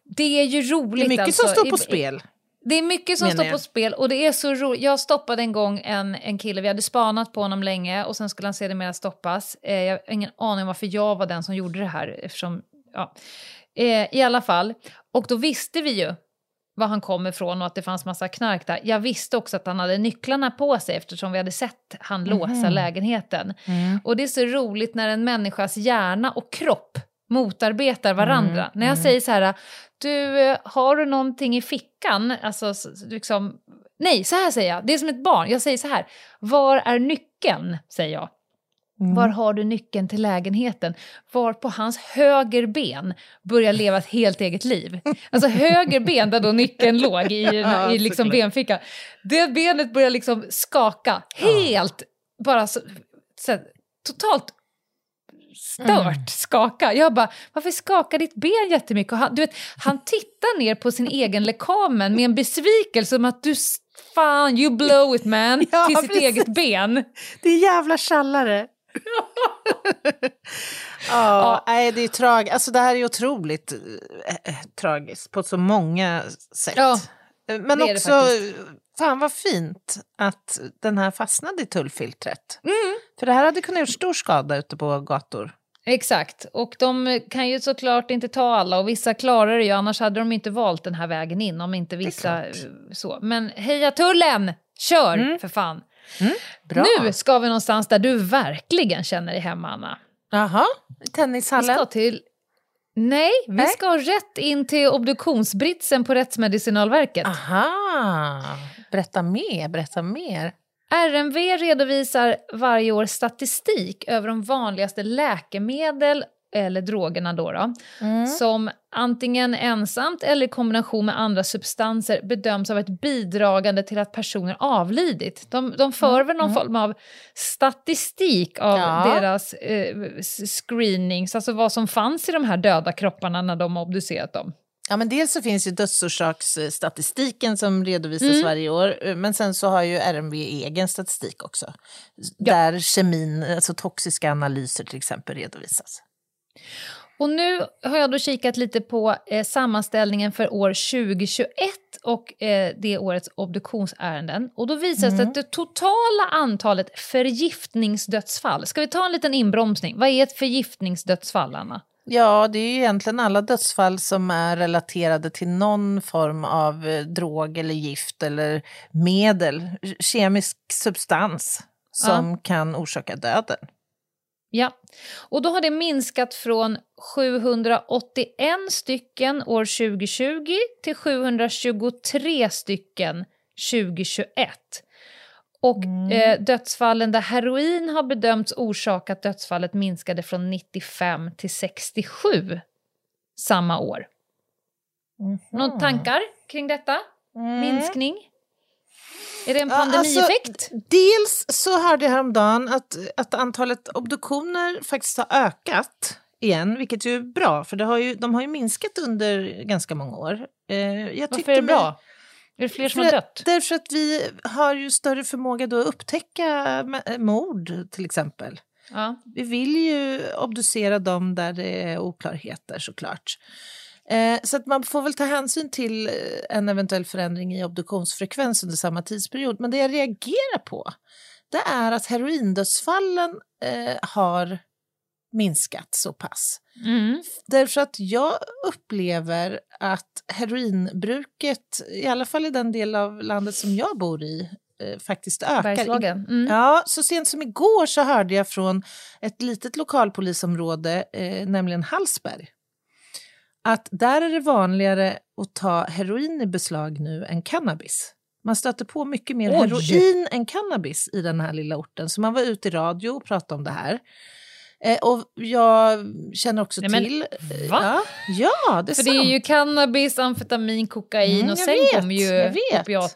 Det är ju roligt. Det är mycket alltså. som står på spel. Det är mycket som står på spel och det är så roligt. Jag stoppade en gång en, en kille, vi hade spanat på honom länge och sen skulle han sedermera stoppas. Eh, jag har ingen aning om varför jag var den som gjorde det här eftersom, ja. Eh, I alla fall, och då visste vi ju var han kom ifrån och att det fanns massa knark där. Jag visste också att han hade nycklarna på sig eftersom vi hade sett han låsa lägenheten. Och det är så roligt när en människas hjärna och kropp motarbetar varandra. När jag säger så här, du, eh, har du någonting i fickan? Alltså, liksom, nej, så här säger jag. Det är som ett barn. Jag säger så här, var är nyckeln? Säger jag. Var har du nyckeln till lägenheten? Var på hans höger ben börjar leva ett helt eget liv. Alltså höger ben där då nyckeln låg i, Ja, i liksom benfickan. Det benet börjar liksom skaka helt, bara så, så, totalt stört Mm. skaka. Jag bara, varför skakar ditt ben jättemycket? Och han, du vet, han tittar ner på sin egen lekamen med en besvikelse om att du, fan you blow it man, Ja, till sitt precis. eget ben. Det är jävla tjallare. ja, nej, det är tragiskt. Alltså det här är otroligt äh, tragiskt på så många sätt. Ja, Men är det också, fan vad fint att den här fastnade i tullfiltret. Mm. För det här hade kunnat göra stor skada ute på gator. Exakt, och de kan ju såklart inte ta alla och vissa klarar det ju, annars hade de inte valt den här vägen in om inte vissa eh, så. Men heja tullen, kör för fan. Bra. Nu ska vi någonstans där du verkligen känner dig hemma, Anna. Jaha, Vi tennishallen. ska till... Nej, vi Nej. ska rätt in till obduktionsbritsen på Rättsmedicinalverket. Aha, berätta mer, berätta mer. RMV redovisar varje år statistik över de vanligaste läkemedel eller drogerna då, då som antingen ensamt eller i kombination med andra substanser bedöms ha varit bidragande till att personer avlidit. De, de för väl någon form av statistik av Ja. deras eh, screenings, alltså vad som fanns i de här döda kropparna när de obducerat dem. Ja, men dels så finns ju dödsorsaksstatistiken som redovisas Mm. varje år, men sen så har ju RMV egen statistik också. Där kemin, alltså toxiska analyser till exempel redovisas. Och nu har jag då kikat lite på eh, sammanställningen för år 2021 och eh, det årets obduktionsärenden. Och då visar det sig att det totala antalet förgiftningsdödsfall, ska vi ta en liten inbromsning? Vad är ett förgiftningsdödsfall, Anna? Ja, det är ju egentligen alla dödsfall som är relaterade till någon form av eh, drog eller gift eller medel, kemisk substans som kan orsaka döden. Ja, och då har det minskat från 781 stycken år 2020 till 723 stycken 2021. Och eh, dödsfallen där heroin har bedömts orsakat dödsfallet minskade från 95 till 67 samma år. Några tankar kring detta? Minskning? Är det en alltså, pandemieffekt? Dels så hörde jag häromdagen att, att antalet obduktioner faktiskt har ökat igen, vilket ju är bra, för det har ju, de har ju minskat under ganska många år. Eh, jag Varför är det bra? Är det fler som har dött? Därför att vi har ju större förmåga då att upptäcka ma- mord till exempel. Ja. Vi vill ju obducera dem där det är oklarheter såklart. Eh, så att man får väl ta hänsyn till eh, en eventuell förändring i obduktionsfrekvens under samma tidsperiod. Men det jag reagerar på det är att heroindödsfallen eh, har minskat så pass. Mm. Därför att jag upplever att heroinbruket, i alla fall i den del av landet som jag bor i, eh, faktiskt ökar. Bergslagen. Mm. Ja, så sent som igår så hörde jag från ett litet lokalpolisområde, eh, nämligen Hallsberg, att där är det vanligare att ta heroin i beslag nu än cannabis. Man stöter på mycket mer Oj! heroin än cannabis i den här lilla orten. Så man var ute i radio och pratade om det här. Eh, och jag känner också Nej, men till... va? Ja, ja, det är För sant. det är ju cannabis, amfetamin, kokain Mm, och sen vet, kommer ju jag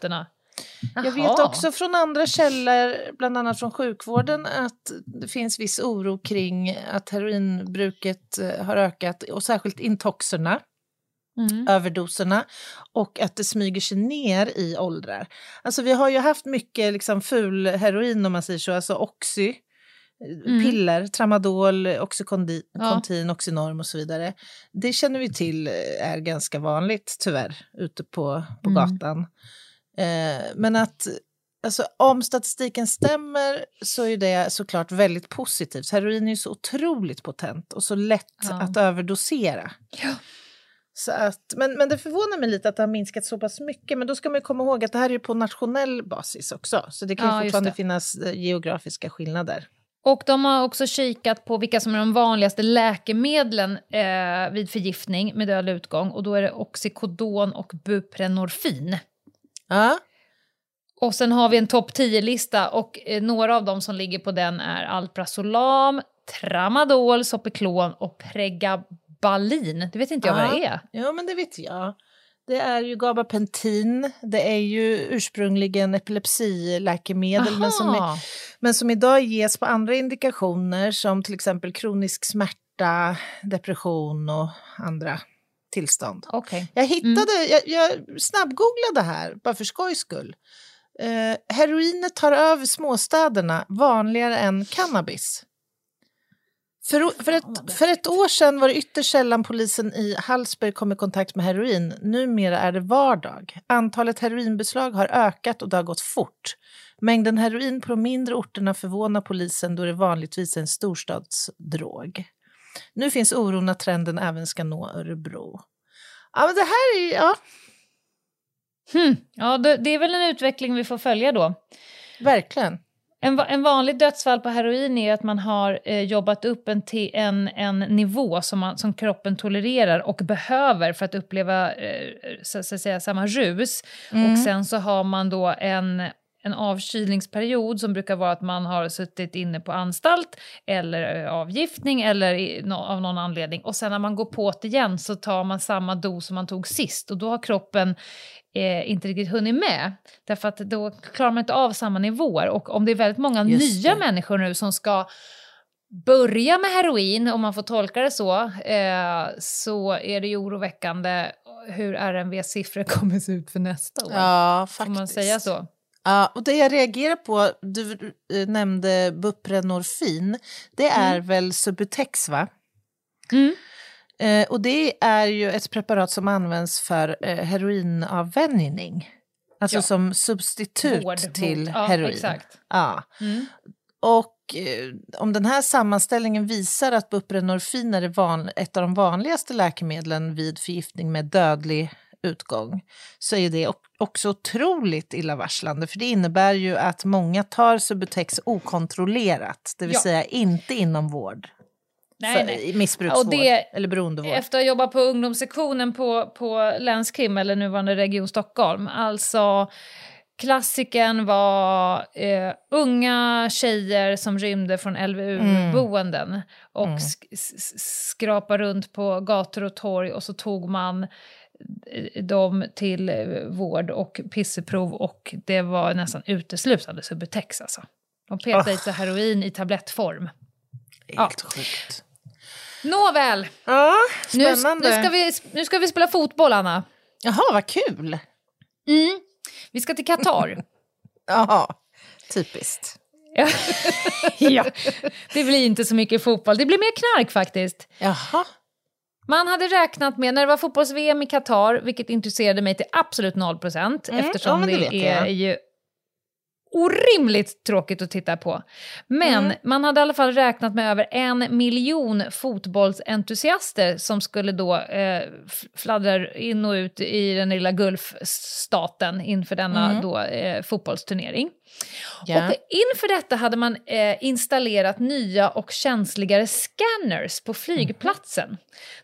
opiaterna. Jag vet Jaha. också från andra källor, bland annat från sjukvården, att det finns viss oro kring att heroinbruket eh, har ökat och särskilt intoxerna, Mm. överdoserna och att det smyger sig ner i åldrar. Alltså vi har ju haft mycket liksom ful heroin om man säger så, alltså Oxy mm. piller, tramadol, oxycontin, ja. oxynorm och så vidare. Det känner vi till eh, är ganska vanligt tyvärr ute på, på mm. gatan. Eh, men att Alltså, om statistiken stämmer så är det såklart väldigt positivt. Heroin är ju så otroligt potent och så lätt ja. att överdosera. Ja. Så att, men, men det förvånar mig lite att det har minskat så pass mycket. Men då ska man komma ihåg att det här är på nationell basis också. Så det kan ja, fortfarande finnas eh, geografiska skillnader. Och de har också kikat på vilka som är de vanligaste läkemedlen eh, vid förgiftning med dödlig utgång. Och då är det Oxycodon och Buprenorfin. Ja. Och sen har vi en topp 10-lista och eh, några av dem som ligger på den är Alprazolam, Tramadol, Sopiklon och Pregabalin. Det vet inte jag ja. vad det är. Ja, men det vet jag. Det är ju gabapentin, det är ju ursprungligen epilepsiläkemedel men som, är, men som idag ges på andra indikationer som till exempel kronisk smärta, depression och andra tillstånd. Okay. Jag hittade, mm. jag, jag snabbgooglade här bara för skojs skull. Eh, heroinet tar över småstäderna vanligare än cannabis. För, för, ett, för ett år sedan var det ytterst sällan polisen i Hallsberg kom i kontakt med heroin. Numera är det vardag. Antalet heroinbeslag har ökat och det har gått fort. Mängden heroin på de mindre orterna förvånar polisen då det vanligtvis är en storstadsdrog. Nu finns oron att trenden även ska nå Örebro. Ja, men det här är... Ja, Hmm. Ja, det är väl en utveckling vi får följa då. Verkligen. En, en vanlig dödsfall på heroin är att man har eh, jobbat upp en, en, en nivå som, man, som kroppen tolererar och behöver för att uppleva eh, så, så att säga, samma rus. Mm. Och sen så har man då en en avkylningsperiod som brukar vara att man har suttit inne på anstalt eller eh, avgiftning eller i, no, av någon anledning. Och sen när man går på det igen så tar man samma dos som man tog sist och då har kroppen eh, inte riktigt hunnit med. Därför att då klarar man inte av samma nivåer. Och om det är väldigt många Just nya det. människor nu som ska börja med heroin, om man får tolka det så, eh, så är det ju oroväckande hur RMV-siffror kommer se ut för nästa år. Ja, faktiskt. Får man säga så? Ja, och det jag reagerar på, du eh, nämnde Buprenorfin, det är mm. väl Subutex va? Mm. Eh, och det är ju ett preparat som används för eh, heroinavvänjning. Alltså ja. som substitut Vård, till ja, heroin. Exakt. Ja. Mm. Och eh, om den här sammanställningen visar att buprenorfin är van, ett av de vanligaste läkemedlen vid förgiftning med dödlig utgång så är det också otroligt illavarslande för det innebär ju att många tar Subutex okontrollerat, det vill ja. säga inte inom vård nej, nej. missbruksvård det, eller beroendevård. Efter att ha jobbat på ungdomssektionen på, på länskrim, eller nuvarande Region Stockholm, alltså Klassiken var eh, unga tjejer som rymde från LVU-boenden mm. och mm. sk skrapade runt på gator och torg och så tog man dem till eh, vård och pisseprov och det var nästan uteslutande Subutex alltså. De petade oh. i sig heroin i tablettform. Helt ja. sjukt. Nåväl. Ja. Nu, nu, ska vi, nu ska vi spela fotboll, Anna. Jaha, vad kul. Mm. Vi ska till Qatar. Jaha, typiskt. ja, det blir inte så mycket fotboll. Det blir mer knark faktiskt. Jaha. Man hade räknat med, när det var fotbolls-VM i Qatar, vilket intresserade mig till absolut 0 procent, mm, eftersom ja, det, det är ju orimligt tråkigt att titta på. Men mm. man hade i alla fall räknat med över en miljon fotbollsentusiaster som skulle då eh, fladdra in och ut i den lilla Gulfstaten inför denna mm. då, eh, fotbollsturnering. Yeah. Och inför detta hade man eh, installerat nya och känsligare scanners på flygplatsen. Mm.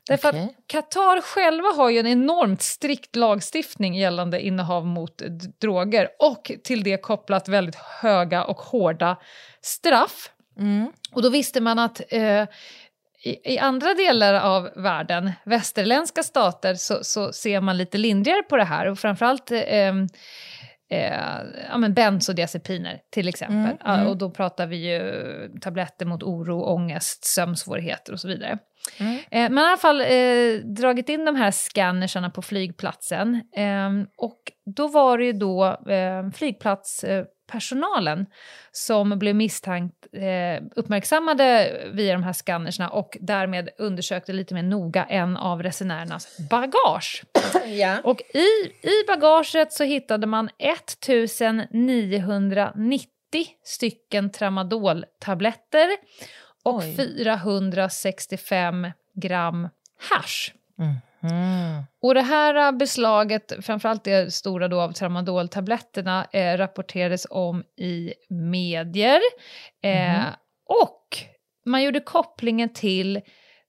Därför okay. att Qatar själva har ju en enormt strikt lagstiftning gällande innehav mot droger och till det kopplat väldigt höga och hårda straff. Mm. Och då visste man att eh, i, andra delar av världen, västerländska stater, så, så, ser man lite lindrigare på det här. Och framförallt eh, eh, ja, men bensodiazepiner till exempel. Mm, mm. Och då pratar vi ju tabletter mot oro, ångest, sömnsvårigheter och så vidare. Mm. Eh, har i alla fall eh, dragit in de här scannersarna på flygplatsen. Eh, och då var det ju då eh, flygplats sjukvårdspersonalen som blev misstänkt eh, uppmärksammade via de här skannerserna och därmed undersökte lite mer noga en av resenärernas bagage. Ja. Och i, i bagaget så hittade man 1990 stycken tramadoltabletter och Oj. 465 gram hasch. Mm. Och det här äh, beslaget, framförallt det stora då av tramadoltabletterna, eh, rapporterades om i medier. Eh, Och man gjorde kopplingen till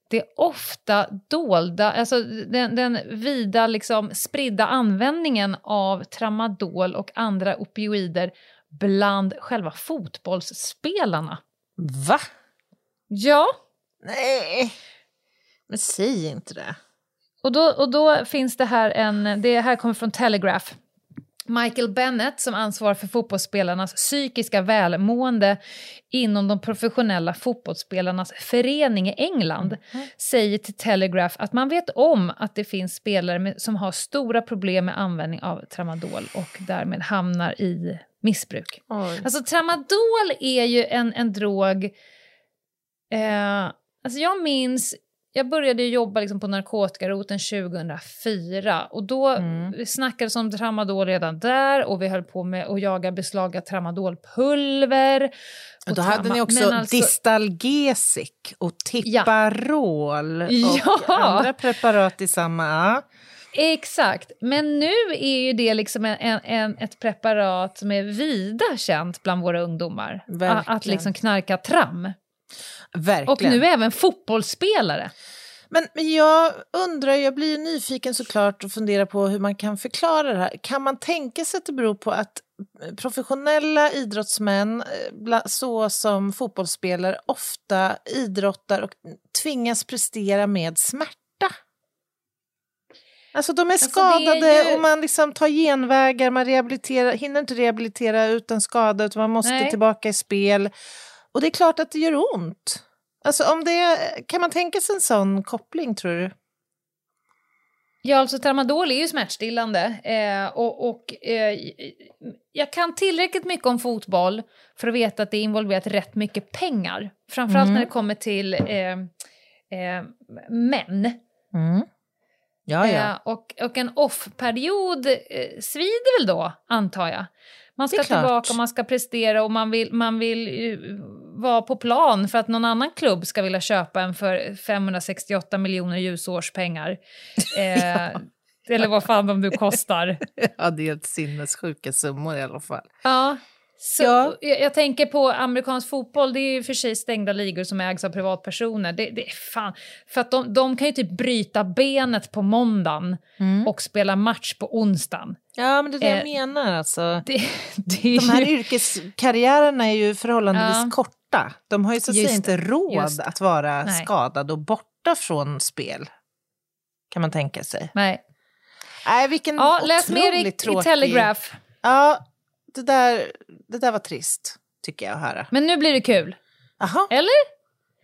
det ofta dolda, alltså den, den vida liksom spridda användningen av tramadol och andra opioider bland själva fotbollsspelarna. Va? Ja, Nej. Men säg inte det. Och då, och då finns det här en, det här kommer från Telegraph. Michael Bennett, som ansvarar för fotbollsspelarnas psykiska välmående inom de professionella fotbollsspelarnas förening i England, säger till Telegraph att man vet om att det finns spelare med, som har stora problem med användning av tramadol och därmed hamnar i missbruk. Oj. Alltså tramadol är ju en, en drog... Eh, alltså jag minns, jag började jobba liksom på narkotikaroten 2004 och då Mm. snackades om tramadol redan där och vi höll på med att jaga beslag av tramadolpulver. Och då trama- hade ni också alltså- Distalgesic och Tipparol och Ja. andra preparat i samma... Ja. Exakt, men nu är ju det liksom en, en, ett preparat som är vida känt bland våra ungdomar. Verkligen. Att liksom knarka tram. Verkligen. Och nu även fotbollsspelare. Men, men jag undrar, jag blir ju nyfiken såklart och funderar på hur man kan förklara det här. Kan man tänka sig att det beror på att professionella idrottsmän, eh, så som fotbollsspelare, ofta idrottar och tvingas prestera med smärta? Alltså de är är skadade ju- och man liksom tar genvägar, man rehabiliterar, hinner inte rehabilitera utan skada utan man måste Nej. tillbaka i spel. Och det är klart att det gör ont. Alltså om det, kan man tänka sig en sån koppling tror du? Ja, alltså tramadol är ju smärtstillande. Eh, och och eh, jag kan tillräckligt mycket om fotboll för att veta att det är involverat rätt mycket pengar. Framförallt Mm. när det kommer till eh, eh, män. Ja, ja. Eh, och, och en off-period eh, svider väl då, antar jag. Man ska tillbaka och man ska prestera och man vill, man vill vara på plan för att någon annan klubb ska vilja köpa en för 568 miljoner ljusårspengar. Eh, Eller vad fan de nu kostar. ja, det är helt sinnessjuka summor i alla fall. Ja. Så, Ja. jag, jag tänker på amerikansk fotboll, det är ju för sig stängda ligor som ägs av privatpersoner. Det, det är fan, för att de, de kan ju typ bryta benet på måndagen och spela match på onsdagen. Ja, men det är det jag Eh, menar alltså. Det, det är De här ju, yrkeskarriärerna är ju förhållandevis Ja. korta. De har ju så att säga Just inte det, råd att vara Nej. skadad och borta från spel. Kan man tänka sig. nej. Nej, vilken Ja, läs mer i, otroligt i tråkig... Telegraph. Ja, det där, det där var trist, tycker jag att höra. Men nu blir det kul. Jaha, Eller?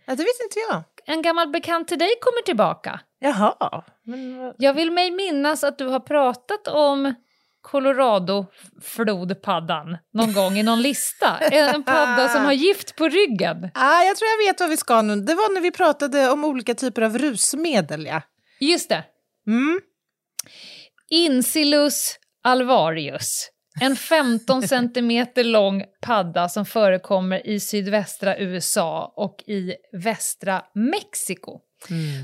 ja, det vet inte jag. En gammal bekant till dig kommer tillbaka. Jaha. Men, Jag vill mig minnas att du har pratat om Colorado-flodpaddan någon gång i någon lista. En padda som har gift på ryggen. ah, jag tror jag vet vad vi ska nu. Det var när vi pratade om olika typer av rusmedel, ja. Just det. Mm. Incilus alvarius. En 15 centimeter lång padda som förekommer i sydvästra USA och i västra Mexiko.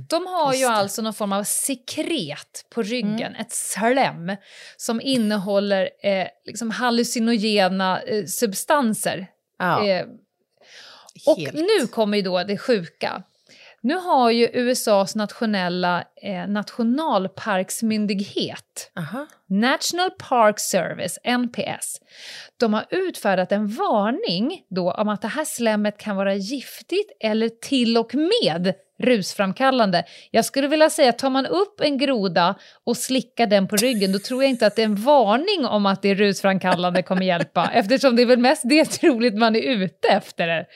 De har ju alltså någon form av sekret på ryggen, ett slem som innehåller eh, liksom hallucinogena eh, substanser. Ja, Eh, och nu kommer ju då det sjuka. Nu har ju USAs nationella eh, nationalparksmyndighet Aha. National Park Service, NPS, de har utfärdat en varning då om att det här slemmet kan vara giftigt eller till och med rusframkallande. Jag skulle vilja säga att tar man upp en groda och slickar den på ryggen då tror jag inte att en varning om att det är rusframkallande kommer hjälpa eftersom det är väl mest det troligt man är ute efter.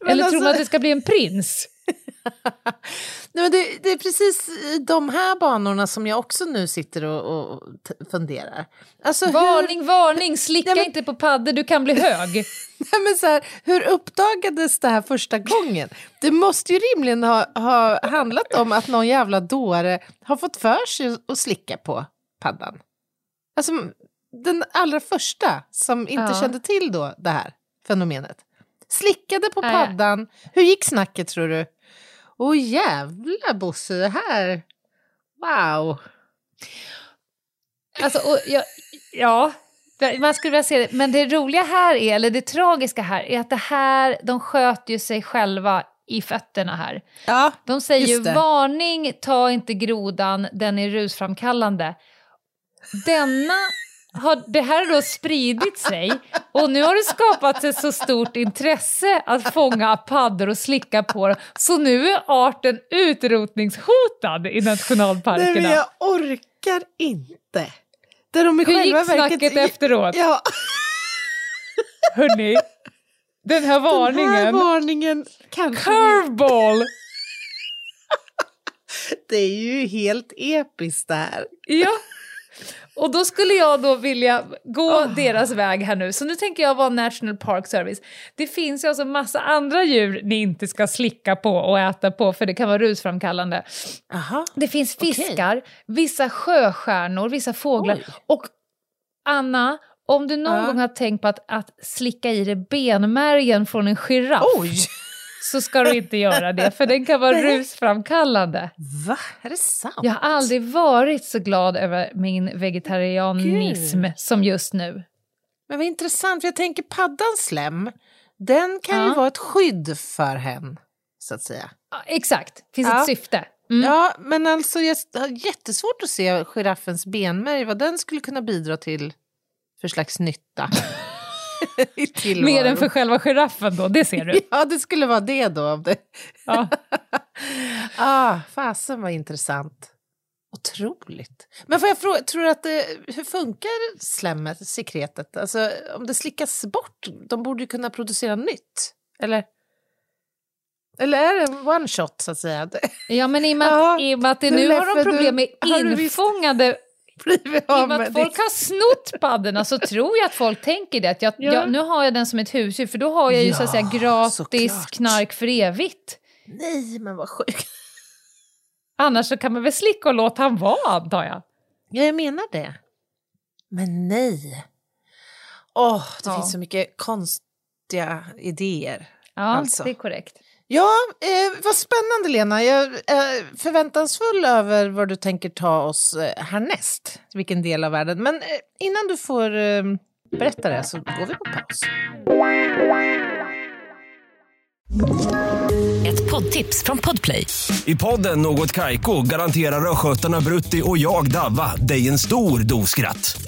Men Eller tror man alltså- att det ska bli en prins? Nej, men det, det, är precis i de här banorna som jag också nu sitter och, och funderar. Alltså, varning, hur... varning, slicka Nej, men... inte på paddor, du kan bli hög. Nej, men så här, hur uppdagades det här första gången? Det måste ju rimligen ha, ha handlat om att någon jävla dåre har fått för sig att slicka på paddan. Alltså den allra första som inte ja. kände till då det här fenomenet. Slickade på paddan. Hur gick snacket tror du? Åh oh, jävla Bosse, det här... Wow! Alltså, och jag, ja, man skulle vilja se det. Men det roliga här är, eller det tragiska här, är att det här, de sköter ju sig själva i fötterna här. Ja, de säger ju varning, ta inte grodan, den är rusframkallande. Denna har det här har då spridit sig och nu har det skapats ett så stort intresse att fånga paddor och slicka på dem så nu är arten utrotningshotad i nationalparkerna. Nej, men jag orkar inte. Där de Hur gick snacket verket... efteråt? Ja. Hörni, den här varningen. Den här varningen kanske... Curveball! det är ju helt episkt det här. Ja. Och då skulle jag då vilja gå oh. deras väg här nu. Så nu tänker jag vara National Park Service. Det finns ju alltså massa andra djur ni inte ska slicka på och äta på för det kan vara rusframkallande. Aha. Det finns fiskar, okay. vissa sjöstjärnor, vissa fåglar Oj. och Anna, om du någon uh. gång har tänkt på att, att slicka i dig benmärgen från en giraff Oj så ska du inte göra det, för den kan vara rusframkallande. Va? Är det sant? Jag har aldrig varit så glad över min vegetarianism Gud. som just nu. Men vad intressant, för jag tänker paddans slem, den kan ja. ju vara ett skydd för hen, så att säga. Ja, exakt, finns ja. ett syfte. Mm. Ja, men alltså jag har jättesvårt att se giraffens benmärg, vad den skulle kunna bidra till för slags nytta. Mer än för själva giraffen då, det ser du? ja, det skulle vara det då. Ja. ah, fasen vad intressant. Otroligt. Men får jag fråga, tror du att det, hur funkar slemmet, sekretet? Alltså om det slickas bort, de borde ju kunna producera nytt, eller? Eller är det one shot så att säga? Ja men i och med, ja, i och med att det nu har de problem med infångade blivit av med, med att folk har snott paddorna så tror jag att folk tänker det. Att jag, ja. jag, nu har jag den som ett husdjur för då har jag ju ja, så att säga gratis såklart. knark för evigt. Nej, men vad sjukt. Annars så kan man väl slicka och låta han vara antar jag. Ja, jag menar det. Men nej. Åh, oh, det ja. finns så mycket konstiga idéer. Ja, alltså. det är korrekt. Ja, eh, vad spännande Lena. Jag är förväntansfull över vad du tänker ta oss eh, härnäst. Vilken del av världen. Men eh, innan du får eh, berätta det så går vi på paus. Ett poddtips från Podplay. I podden Något Kaiko garanterar östgötarna Brutti och jag, Davva, dig en stor dos skratt.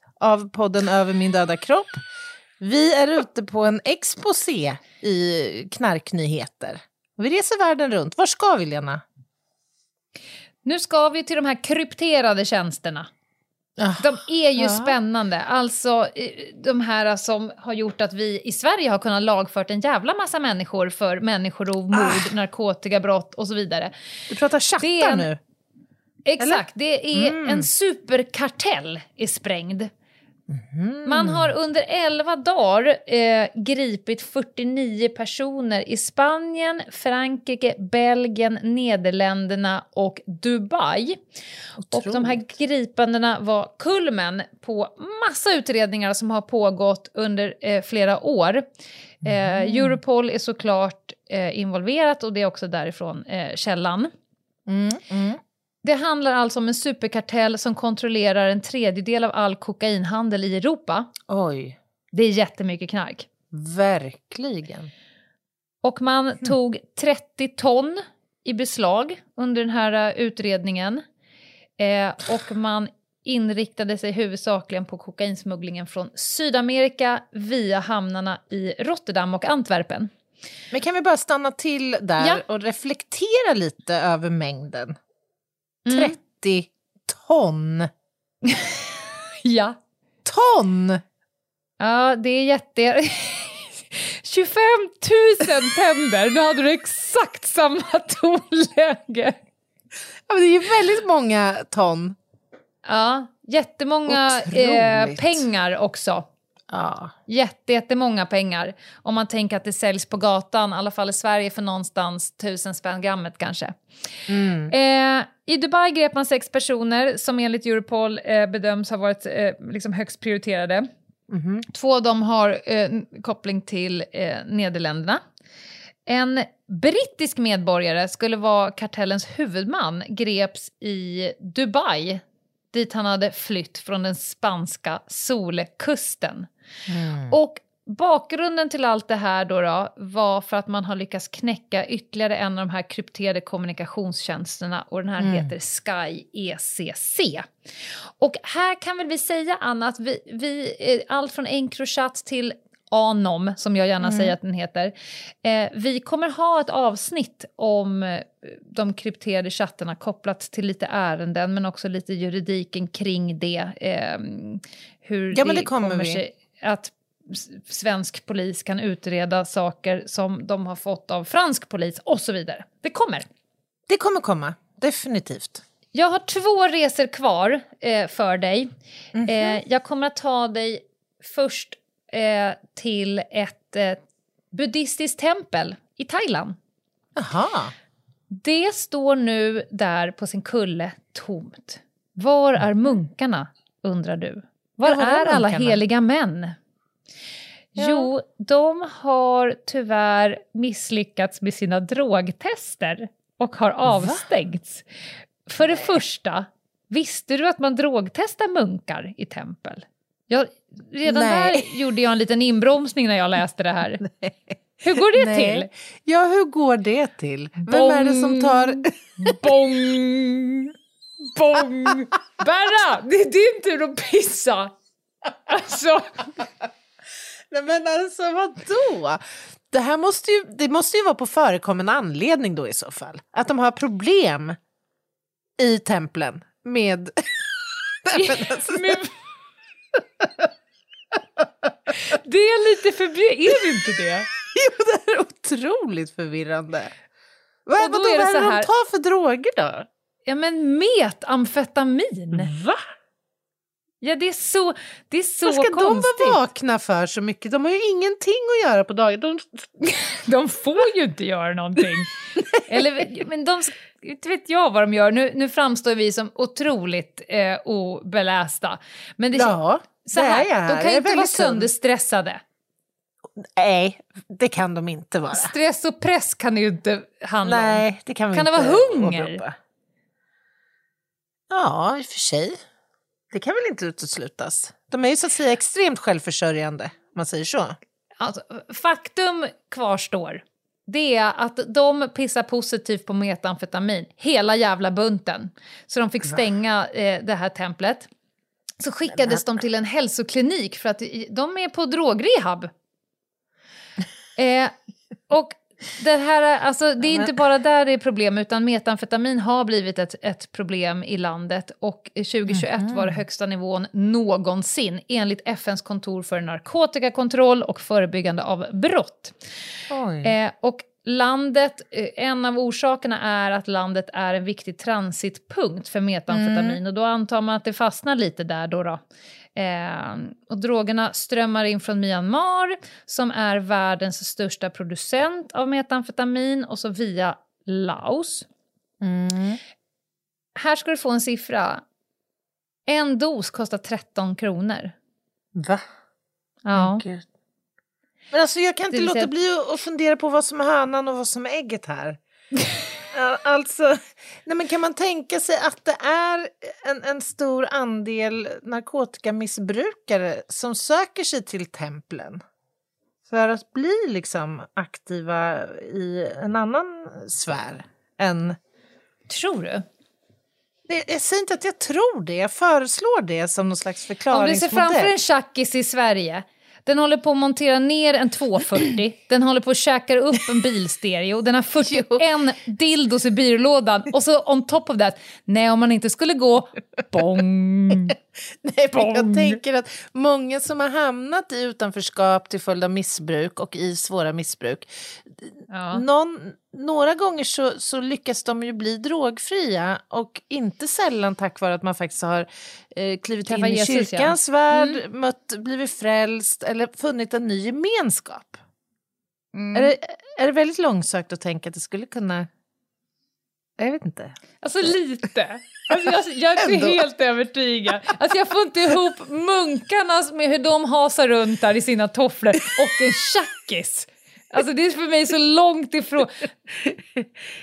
av podden Över min döda kropp. Vi är ute på en exposé i knarknyheter. Vi reser världen runt. Var ska vi, Lena? Nu ska vi till de här krypterade tjänsterna. Oh, de är ju ja. spännande. Alltså de här som har gjort att vi i Sverige har kunnat lagfört en jävla massa människor för människorov, mord, ah. narkotikabrott och så vidare. Du pratar chattar en, nu? Exakt, Eller? det är mm. en superkartell är sprängd. Mm. Man har under 11 dagar eh, gripit 49 personer i Spanien, Frankrike, Belgien, Nederländerna och Dubai. Otroligt. Och de här gripandena var kulmen på massa utredningar som har pågått under eh, flera år. Eh, mm. Europol är såklart eh, involverat och det är också därifrån eh, källan. Mm. Det handlar alltså om en superkartell som kontrollerar en tredjedel av all kokainhandel i Europa. Oj. Det är jättemycket knark. Verkligen. Och man mm. tog 30 ton i beslag under den här uh, utredningen. Eh, och man inriktade sig huvudsakligen på kokainsmugglingen från Sydamerika via hamnarna i Rotterdam och Antwerpen. Men kan vi bara stanna till där Ja. och reflektera lite över mängden? Mm. 30 ton! Ja. Ton! Ja, det är jätte... 25 000 tänder, nu hade du exakt samma tonläge. Ja, men det är ju väldigt många ton. Ja, jättemånga eh, pengar också. Ja. Jätte, jättemånga pengar. Om man tänker att det säljs på gatan, i alla fall i Sverige, för någonstans tusen spänn grammet kanske. Mm. Eh, I Dubai grep man sex personer som enligt Europol eh, bedöms ha varit eh, liksom högst prioriterade. Mhm. Två av dem har eh, koppling till eh, Nederländerna. En brittisk medborgare skulle vara kartellens huvudman, greps i Dubai dit han hade flytt från den spanska solkusten. Och bakgrunden till allt det här då, då var för att man har lyckats knäcka ytterligare en av de här krypterade kommunikationstjänsterna och den här heter Sky ECC. Och här kan väl vi säga, Anna, att vi, vi eh, allt från Encrochat till Anom, som jag gärna säger att den heter. Eh, vi kommer ha ett avsnitt om eh, de krypterade chattarna kopplat till lite ärenden men också lite juridiken kring det. Eh, hur Ja, men det kommer vi. sig att svensk polis kan utreda saker som de har fått av fransk polis och så vidare. Det kommer. Det kommer komma, definitivt. Jag har två resor kvar eh, för dig. Mhm. Eh, jag kommer att ta dig först eh, till ett eh, buddhistiskt tempel i Thailand. Jaha. Det står nu där på sin kulle tomt. Var är munkarna, undrar du? Var är alla heliga män? Ja. Jo, de har tyvärr misslyckats med sina drogtester och har avstängts. För det första, visste du att man drogtestar munkar i tempel? Jag, redan Nej. där gjorde jag en liten inbromsning när jag läste det här. Hur går det Nej. till? Ja, hur går det till? Vem är det som tar... Bong! Bong! Berra, det är din tur att pissa! Alltså, Nej, men alltså vadå? Det här måste ju, det måste ju vara på förekommen anledning då i så fall. Att de har problem i templen med... Nej, men alltså, men... Det är lite förbi... Är det inte det? jo, det är otroligt förvirrande. Vad, Och då vadå, är det vad är så det de här- tar för droger då? Ja, men metamfetamin. Va? Ja, det är så, det är så Vad ska konstigt. de vara vakna för så mycket? De har ju ingenting att göra på dagen. De... De får ju inte göra någonting. Eller, men de, inte vet jag vad de gör. Nu, nu framstår vi som otroligt eh, obelästa. Men det, Ja, så det här, är jag. de kan ju inte vara sönderstressade. Nej, det kan de inte vara. Stress och press kan det ju inte handla om. Nej, det kan vi Kan det inte vara hunger? åberopa. Ja, i och för sig. Det kan väl inte uteslutas. De är ju så att säga extremt självförsörjande, om man säger så. Alltså, faktum kvarstår. Det är att de pissar positivt på metamfetamin, hela jävla bunten. Så de fick stänga eh, det här templet. Så skickades de till en hälsoklinik för att de är på drogrehab. Eh, och det här, alltså, det är inte bara där det är problem, utan metamfetamin har blivit ett, ett problem i landet. Och 2021 var det högsta nivån någonsin, enligt FNs kontor för narkotikakontroll och förebyggande av brott. Eh, och landet, eh, en av orsakerna är att landet är en viktig transitpunkt för metamfetamin och då antar man att det fastnar lite där då. då. Eh, och drogerna strömmar in från Myanmar som är världens största producent av metamfetamin och så via Laos. Mm. Här ska du få en siffra. En dos kostar 13 kronor. Va? Ja. Gud. Men alltså jag kan inte låta bli att fundera på vad som är hönan och vad som är ägget här. Alltså, nej men kan man tänka sig att det är en, en stor andel narkotikamissbrukare som söker sig till templen för att bli liksom aktiva i en annan sfär än... Tror du? Det, jag säger inte att jag tror det, jag föreslår det som någon slags förklaringsmodell. Om du ser framför en tjackis i Sverige den håller på att montera ner en 240, den håller på att käka upp en bilstereo, den har 41 dildos i byrålådan. Och så on top of that, nej om man inte skulle gå, bong, nej, bong. Jag tänker att många som har hamnat i utanförskap till följd av missbruk och i svåra missbruk, ja. någon, några gånger så, så lyckas de ju bli drogfria och inte sällan tack vare att man faktiskt har eh, klivit Träffa in i Jesus, kyrkans ja. värld, mm. mött, blivit frälst eller funnit en ny gemenskap. Mm. Är, det, är det väldigt långsökt att tänka att det skulle kunna... Jag vet inte. Alltså lite. Alltså jag, jag är inte helt övertygad. Alltså jag får inte ihop munkarna med hur de hasar runt där i sina tofflor och en tjackis. Alltså det är för mig så långt ifrån.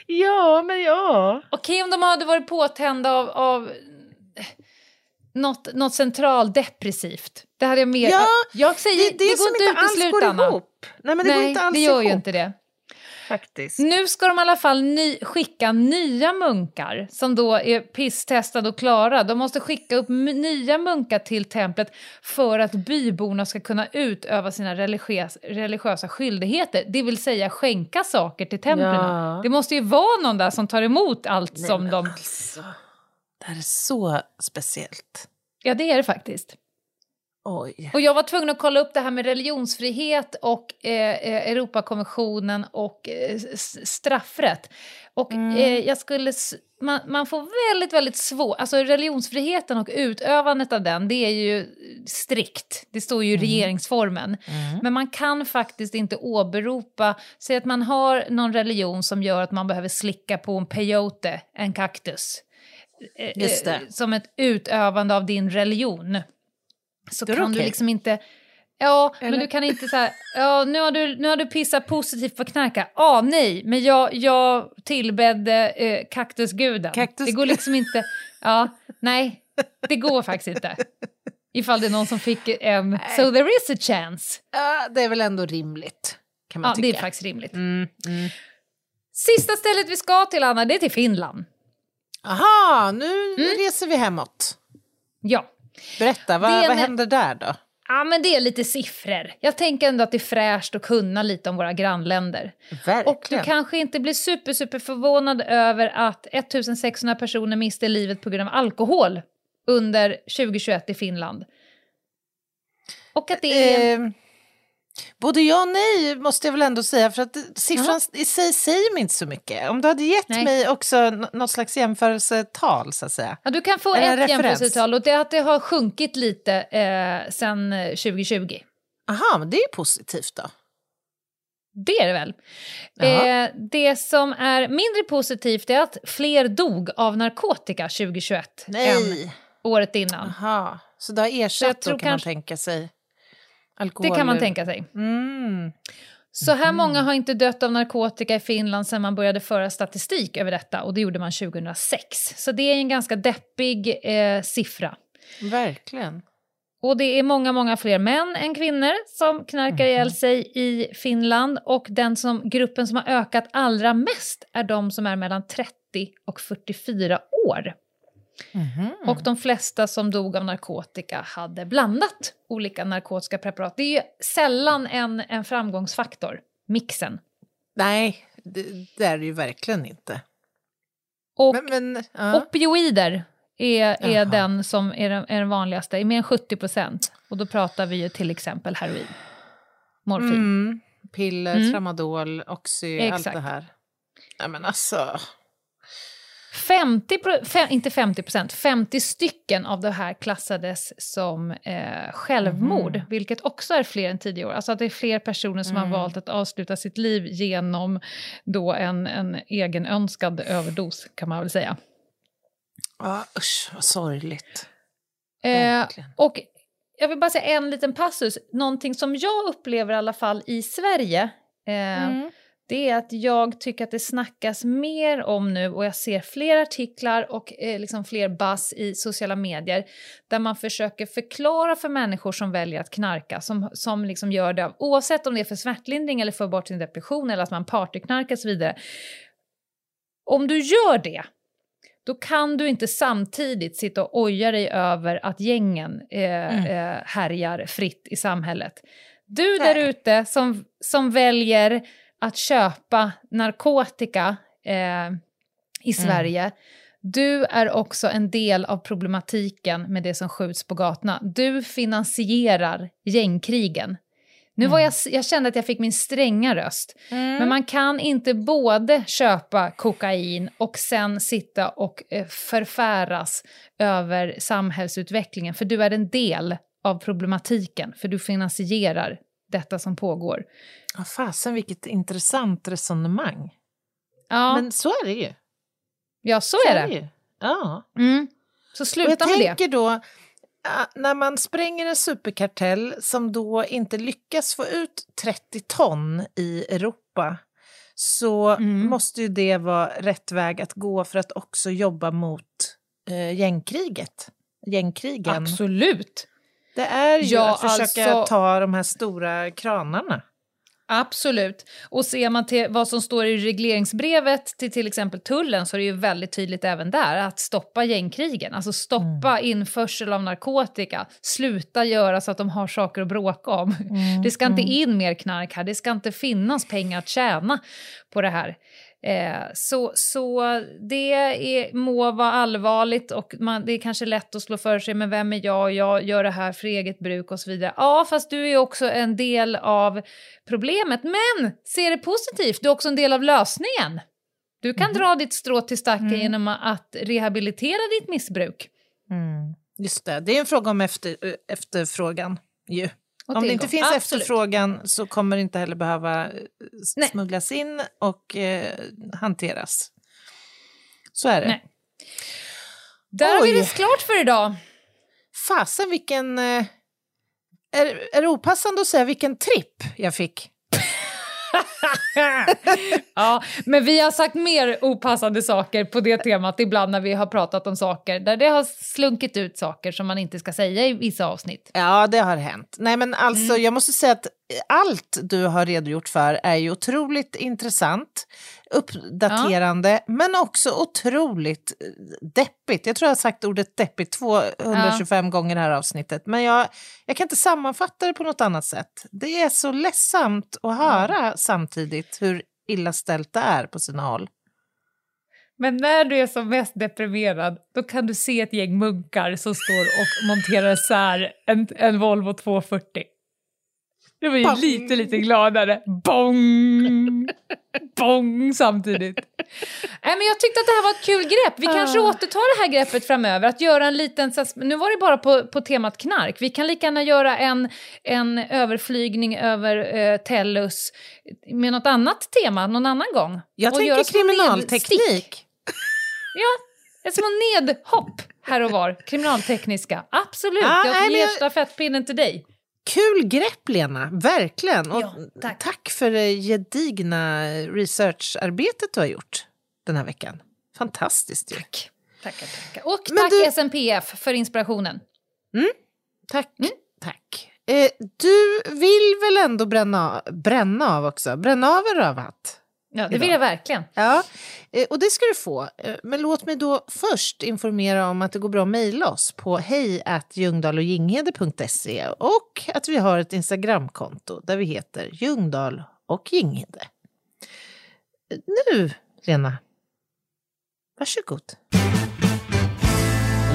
ja, men ja. Okej om de hade varit påtända av, av något, något centraldepressivt. Det hade jag mer... Ja, jag säger, det, det, det går inte att utesluta, ihop. Nej, men det Nej, går inte alls det gör ihop. ju inte det. Faktiskt. Nu ska de i alla fall ny, skicka nya munkar som då är pisstestade och klara. De måste skicka upp nya munkar till templet för att byborna ska kunna utöva sina religiös, religiösa skyldigheter. Det vill säga skänka saker till templen. Ja. Det måste ju vara någon där som tar emot allt Nej, som de... Alltså. Det här är så speciellt. Ja, det är det faktiskt. Oj. Och jag var tvungen att kolla upp det här med religionsfrihet och eh, eh Europakonventionen och eh, straffrätt. Och mm. eh, jag skulle... Man, man, får väldigt, väldigt svårt... Alltså religionsfriheten och utövandet av den, det är ju strikt. Det står ju i mm. regeringsformen. Mm. Men man kan faktiskt inte åberopa... Säg att man har någon religion som gör att man behöver slicka på en peyote, en kaktus. Eh, eh, som ett utövande av din religion. Så kan okay. du liksom inte... Ja, Eller? men du kan inte säga, ja nu har du, nu har du pissat positivt på knarka. Ja, ah, nej, men jag, jag tillbedde eh, kaktusguden. Kaktus... Det går liksom inte, ja, nej, det går faktiskt inte. Ifall det är någon som fick en, nej. so there is a chance. Ja, det är väl ändå rimligt, kan man ja, tycka. det är faktiskt rimligt. Mm, mm. Sista stället vi ska till, Anna, det är till Finland. Aha, nu mm. reser vi hemåt. Ja. Berätta, vad, vad händer där då? Ja, men det är lite siffror. Jag tänker ändå att det är fräscht att kunna lite om våra grannländer. Verkligen. Och du kanske inte blir super, super förvånad över att 1600 personer miste livet på grund av alkohol under 2021 i Finland. Och att det är... Eh, Både ja och nej måste jag väl ändå säga, för att siffran ja. i sig säger mig inte så mycket. Om du hade gett nej. mig också något slags jämförelsetal så att säga. Ja, du kan få Eller ett jämförelsetal och det är att det har sjunkit lite eh, sen 2020. Eh, Aha, men det är positivt då. Det är det väl. Eh, det som är mindre positivt är att fler dog av narkotika 2021 Nej. än året innan. Aha. Så det har ersatt då kan kanske... man tänka sig? Alkohol. Det kan man tänka sig. Mm. Så här mm. många har inte dött av narkotika i Finland sedan man började föra statistik över detta och det gjorde man 2006. Så det är en ganska deppig eh, siffra. Verkligen. Och det är många, många fler män än kvinnor som knarkar ihjäl mhm. sig i Finland och den som, gruppen som har ökat allra mest är de som är mellan 30 och 44 år. Mm. Och de flesta som dog av narkotika hade blandat olika narkotiska preparat. Det är ju sällan en, en framgångsfaktor, mixen. Nej, det, det är det ju verkligen inte. Och men, men, ja. opioider är, är den som är den, är den vanligaste, i mer än 70 procent. Och då pratar vi ju till exempel heroin, morfin. Mm, piller, mm. tramadol, oxy, Exakt. allt det här. Nej men alltså... 50, inte 50 procent, 50 stycken av det här klassades som eh, självmord, mm. vilket också är fler än tidigare år. Alltså att det är fler personer som mm. har valt att avsluta sitt liv genom då en, en egenönskad överdos, kan man väl säga. Ja, usch, vad sorgligt. Eh, och jag vill bara säga en liten passus, någonting som jag upplever i alla fall i Sverige, eh, mm det är att jag tycker att det snackas mer om nu och jag ser fler artiklar och eh, liksom fler buzz i sociala medier där man försöker förklara för människor som väljer att knarka, som, som liksom gör det oavsett om det är för smärtlindring eller för bort sin depression eller att man partyknarkar och så vidare. om du gör det, då kan du inte samtidigt sitta och oja dig över att gängen eh, mm. eh, härjar fritt i samhället. Du där ute som, som väljer att köpa narkotika eh, i mm. Sverige, mm. du är också en del av problematiken med det som skjuts på gatorna. Du finansierar gängkrigen. Nu var jag, jag kände att jag fick min stränga röst. Mm. Men man kan inte både köpa kokain och sen sitta och eh, förfäras över samhällsutvecklingen. För du är en del av problematiken, för du finansierar detta som pågår. Ja, fasen vilket intressant resonemang. Ja. Men så är det ju. Ja, så, så är det. Är det ja. Mm. Så sluta med det. Jag tänker då, när man spränger en superkartell som då inte lyckas få ut 30 ton i Europa så mm. måste ju det vara rätt väg att gå för att också jobba mot eh, gängkriget. Gängkrigen. Absolut. Det är ju ja, att försöka alltså... ta de här stora kranarna. Absolut. Och ser man till vad som står i regleringsbrevet till till exempel tullen så är det ju väldigt tydligt även där att stoppa gängkrigen. Alltså stoppa mm. införsel av narkotika, sluta göra så att de har saker att bråka om. Mm. Det ska inte mm. in mer knark här, det ska inte finnas pengar att tjäna på det här. Eh, så, så det är, må vara allvarligt och man, det är kanske lätt att slå för sig, men vem är jag? Jag gör det här för eget bruk och så vidare. Ja, fast du är också en del av problemet. Men se det positivt, du är också en del av lösningen. Du kan mm. dra ditt strå till stacken mm. genom att rehabilitera ditt missbruk. Mm. Just det, det är en fråga om efter, efterfrågan ju. Om det inte finns Absolut. efterfrågan så kommer det inte heller behöva eh, Nej. smugglas in och eh, hanteras. Så är det. Nej. Där har vi det klart för idag. Fasen vilken... Eh, är, är det opassande att säga vilken tripp jag fick? ja, men vi har sagt mer opassande saker på det temat ibland när vi har pratat om saker där det har slunkit ut saker som man inte ska säga i vissa avsnitt. Ja, det har hänt. Nej, men alltså, mm. jag måste säga att allt du har redogjort för är ju otroligt intressant, uppdaterande, ja. men också otroligt eh, deppigt. Jag tror jag har sagt ordet deppigt 225 ja. gånger i det här avsnittet, men jag, jag kan inte sammanfatta det på något annat sätt. Det är så ledsamt att höra ja. samtidigt hur illa ställt det är på sina håll. Men när du är som mest deprimerad, då kan du se ett gäng munkar som står och monterar isär en, en Volvo 240. Det var ju Bong. lite, lite gladare. Bong! Bong samtidigt. Nej, men jag tyckte att det här var ett kul grepp. Vi kanske uh. återtar det här greppet framöver. Att göra en liten... Nu var det bara på, på temat knark. Vi kan lika gärna göra en, en överflygning över uh, Tellus med något annat tema någon annan gång. Jag och tänker kriminalteknik. Ja, ett små nedhopp här och var. Kriminaltekniska. Absolut, ah, jag ger stafettpinnen till dig. Kul grepp, Lena. Verkligen. Och ja, tack. tack. för det gedigna researcharbetet du har gjort den här veckan. Fantastiskt ju. Tack. Tackar, tackar. Och Men tack du... SNPF för inspirationen. Mm. Tack. Mm. tack. Eh, du vill väl ändå bränna, bränna av också? Bränna av en rövhatt? Ja, det vill jag verkligen. Ja, eh, och det ska du få. Eh, men låt mig då först informera om att det går bra att mejla oss på hej och att vi har ett Instagramkonto där vi heter Ljungdahl och Ginghede. Nu, Lena, varsågod.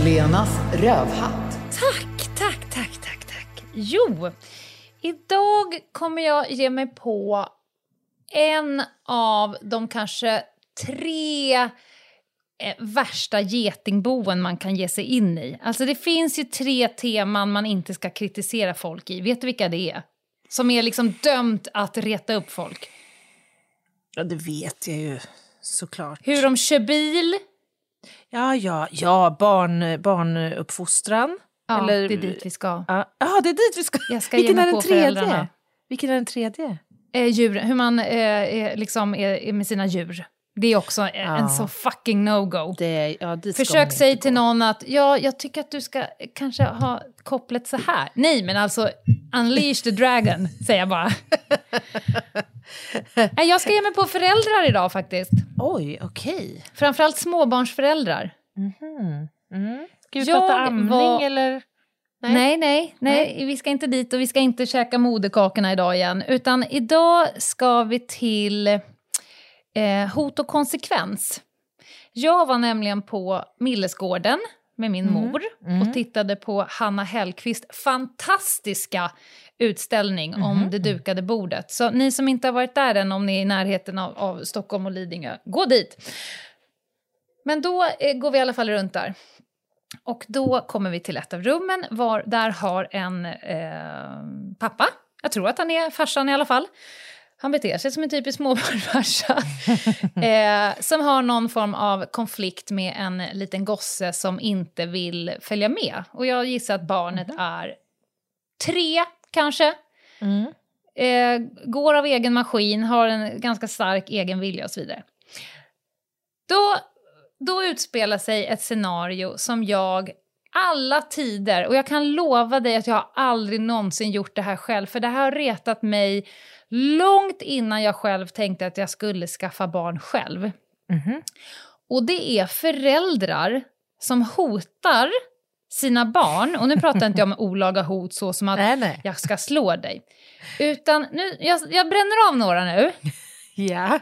Lenas rövhatt. Tack, tack, tack, tack, tack. Jo, idag kommer jag ge mig på en av de kanske tre eh, värsta getingboen man kan ge sig in i. Alltså det finns ju tre teman man inte ska kritisera folk i. Vet du vilka det är? Som är liksom dömt att reta upp folk. Ja, det vet jag ju såklart. Hur de kör bil. Ja, ja, ja, barn, barnuppfostran. Ja, Eller, det är dit vi ska. Ja, ah, det är dit vi ska. Jag ska Vilken är den tredje? Vilken är den tredje? Eh, djur, hur man eh, är, liksom är, är, med sina djur. Det är också en, Ja. en så fucking no-go. Ja, Försök säga till någon att ja, jag tycker att du ska kanske ha kopplet så här. Nej, men alltså unleash the dragon, säger jag bara. Nej, jag ska ge mig på föräldrar idag faktiskt. Oj, okej. Framförallt småbarnsföräldrar. Mm. Ska vi Jag prata amning var- eller? Nej, nej, nej, vi ska inte dit och vi ska inte käka moderkakorna idag igen. Utan idag ska vi till eh, hot och konsekvens. Jag var nämligen på Millesgården med min mor och tittade på Hanna Hellqvist fantastiska utställning om det dukade bordet. Så ni som inte har varit där än, om ni är i närheten av, av Stockholm och Lidingö, gå dit! Men då eh, går vi i alla fall runt där. Och då kommer vi till ett av rummen, var, där har en eh, pappa, jag tror att han är farsan i alla fall, han beter sig som en typisk småbarnsfarsa, eh, som har någon form av konflikt med en liten gosse som inte vill följa med. Och jag gissar att barnet är tre, kanske. Eh, går av egen maskin, har en ganska stark egen vilja och så vidare. Då, då utspelar sig ett scenario som jag alla tider, och jag kan lova dig att jag har aldrig någonsin gjort det här själv, för det här har retat mig långt innan jag själv tänkte att jag skulle skaffa barn själv. Och det är föräldrar som hotar sina barn, och nu pratar inte jag om olaga hot så som att Nej, nej. jag ska slå dig. Utan, nu, jag, jag bränner av några nu. Ja.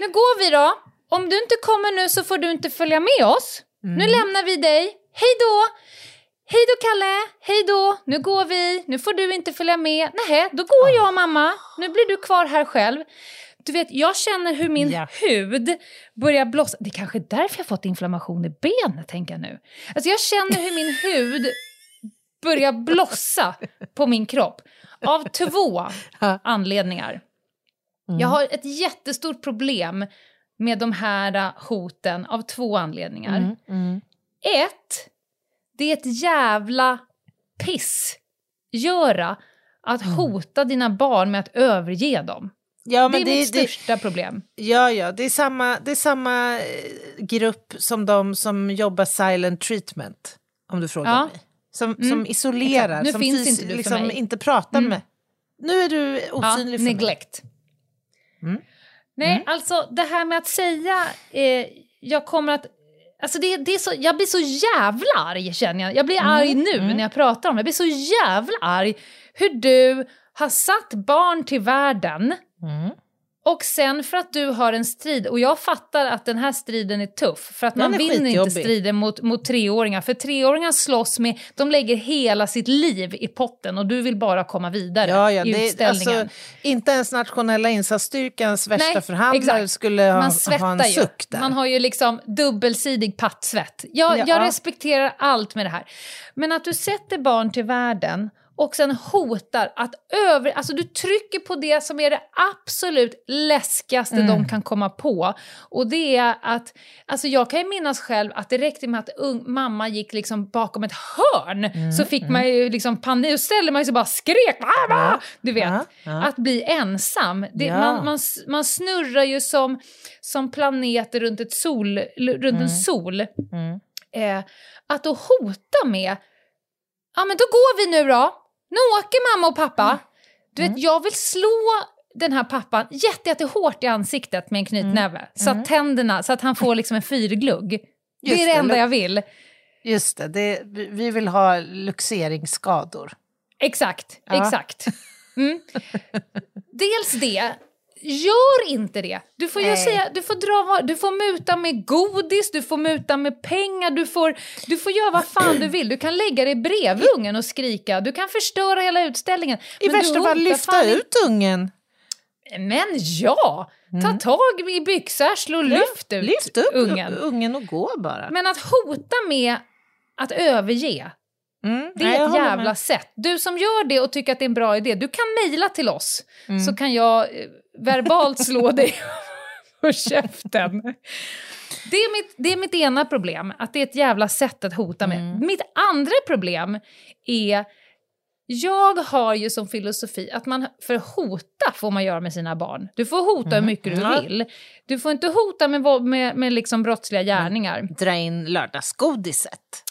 Nu går vi då. Om du inte kommer nu så får du inte följa med oss. Nu lämnar vi dig. Hej då! Hej då Kalle! Hej då! Nu går vi. Nu får du inte följa med. Nej, då går jag mamma. Nu blir du kvar här själv. Du vet, jag känner hur min Ja. hud börjar blossa. Det är kanske är därför jag fått inflammation i benet, tänker jag nu. Alltså jag känner hur min hud börjar blossa på min kropp. Av två anledningar. Jag har ett jättestort problem med de här äh, hoten av två anledningar. Ett, det är ett jävla pissgöra att hota dina barn med att överge dem. Ja, det är det, mitt det, största problem. ja, ja, det är samma, det är samma eh, grupp som de som jobbar silent treatment, om du frågar Ja. mig. Som, som isolerar, som finns inte liksom inte pratar Mm. med. Nu är du osynlig ja, för mig. neglect. Mm. Nej, alltså det här med att säga eh, jag kommer att... Alltså det, det är så, jag blir så jävla arg känner jag. Jag blir Mm. arg nu när jag pratar om det. Jag blir så jävla arg hur du har satt barn till världen Mm. Och sen för att du har en strid, och jag fattar att den här striden är tuff, för att Den man vinner inte striden mot, mot treåringar, för treåringar slåss med, de lägger hela sitt liv i potten och du vill bara komma vidare Ja, ja, i det är, utställningen. alltså, inte ens nationella insatsstyrkans värsta Nej, förhandlare exakt. skulle ha, man ha en ju. suck där. Man har ju liksom dubbelsidig pattsvett. Jag, Ja. jag respekterar allt med det här. Men att du sätter barn till världen och sen hotar att över... Alltså du trycker på det som är det absolut läskigaste Mm. de kan komma på. Och det är att... Alltså jag kan ju minnas själv att det räckte med att ung, mamma gick liksom bakom ett hörn Mm, så fick man ju liksom panik. Då ställde man sig bara och skrek. Mamma! Du vet, Ja, ja. att bli ensam. Det, Ja. man, man, man snurrar ju som, som planeter runt, ett sol, runt Mm. en sol. Eh, att då hota med, ja men då går vi nu då. Nu åker mamma och pappa. Mm. Du vet, jag vill slå den här pappan jätte, jättehårt i ansiktet med en knytnäve. Så att tänderna, så att han får liksom en fyrglugg. det är det enda jag vill. Just det, det, vi vi vill ha luxeringsskador. Exakt, Ja. exakt. Mm. Dels det, gör inte det. Du får, Nej. säga, du får, dra, du får muta med godis, du får muta med pengar, du får, du får göra vad fan du vill. Du kan lägga dig bredvid ungen och skrika, du kan förstöra hela utställningen. I värsta fall lyfta ut ungen. Men ja, ta tag i byxarsle och lyft ut Lyft upp ungen. ungen och gå bara. Men att hota med att överge, Mm. det Nej, är jag ett jävla med. sätt. Du som gör det och tycker att det är en bra idé, du kan mejla till oss Mm. så kan jag eh, verbalt slå dig på käften. Det är, mitt, det är mitt ena problem, att det är ett jävla sätt att hota med. Mm. Mitt andra problem är Jag har ju som filosofi att man för hota får man göra med sina barn. Du får hota hur mycket du Ja. vill. Du får inte hota med, med, med liksom brottsliga gärningar. Dra in lördagsgodiset.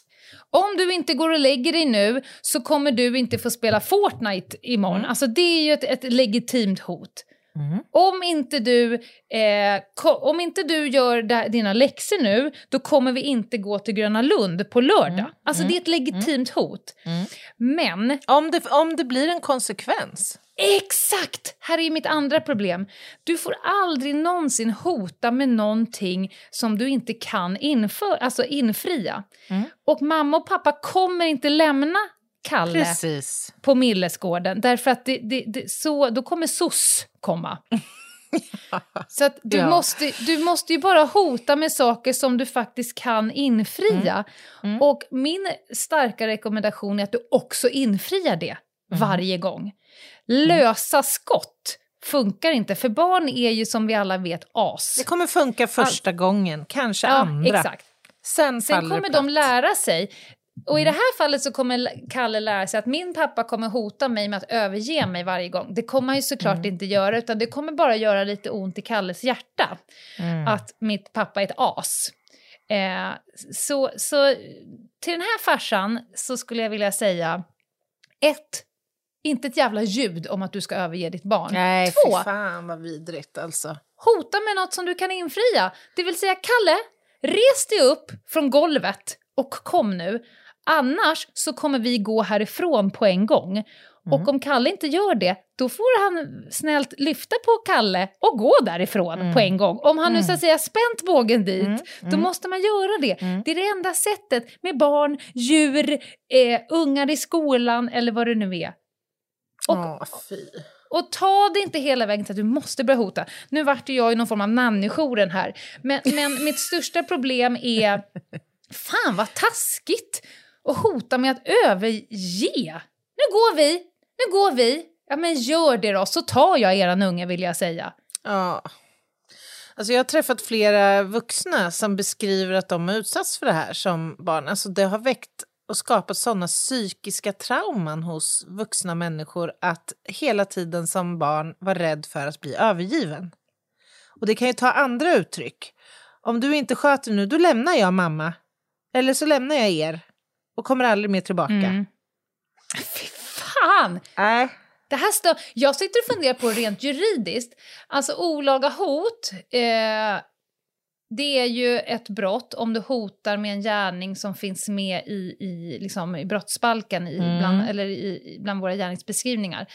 Om du inte går och lägger dig nu så kommer du inte få spela Fortnite imorgon. Alltså det är ju ett, ett legitimt hot. Om, inte du, eh, om inte du gör dina läxor nu, då kommer vi inte gå till Gröna Lund på lördag. Alltså det är ett legitimt hot. Men Om det, om det blir en konsekvens. Exakt! Här är mitt andra problem. Du får aldrig någonsin hota med någonting som du inte kan inför, alltså infria. Och mamma och pappa kommer inte lämna Kalle Precis. på Millesgården därför att det, det, det, så, då kommer SOS komma. Så att du, Ja. måste, du måste ju bara hota med saker som du faktiskt kan infria. Och min starka rekommendation är att du också infriar det varje gång. Lösa skott funkar inte, för barn är ju som vi alla vet as. Det kommer funka första gången, kanske Ja, andra. exakt. Sen, Sen kommer det de platt. lära sig. Och i det här fallet så kommer Kalle lära sig att min pappa kommer hota mig med att överge mig varje gång. Det kommer han ju såklart inte göra, utan det kommer bara göra lite ont i Kalles hjärta. Att mitt pappa är ett as. Eh, så, så till den här farsan så skulle jag vilja säga ett, inte ett jävla ljud om att du ska överge ditt barn. Nej, Två, fy fan vad vidrigt alltså. hota med något som du kan infria. Det vill säga, Kalle, res dig upp från golvet och kom nu. Annars så kommer vi gå härifrån på en gång. Och om Kalle inte gör det, då får han snällt lyfta på Kalle och gå därifrån på en gång. Om han nu så att säga spänt bågen dit, då måste man göra det. Det är det enda sättet med barn, djur, eh, ungar i skolan eller vad det nu är. Och- Åh, fy. Och ta det inte hela vägen till att du måste börja hota. Nu vart jag i någon form av nannyjouren här. Men, men mitt största problem är... Fan vad taskigt! Och hota med att överge. Nu går vi! Nu går vi! Ja men gör det då, så tar jag eran unge vill jag säga. Ja. Alltså jag har träffat flera vuxna som beskriver att de har utsatts för det här som barn. Alltså det har väckt och skapat sådana psykiska trauman hos vuxna människor att hela tiden som barn var rädd för att bli övergiven. Och det kan ju ta andra uttryck. Om du inte sköter nu, då lämnar jag mamma. Eller så lämnar jag er och kommer aldrig mer tillbaka. Mm. Fy fan! Nej. Det här stör, jag sitter och funderar på rent juridiskt. Alltså olaga hot, eh, det är ju ett brott om du hotar med en gärning som finns med i, i, liksom, i brottsbalken, i, Mm. bland, eller i- bland våra gärningsbeskrivningar.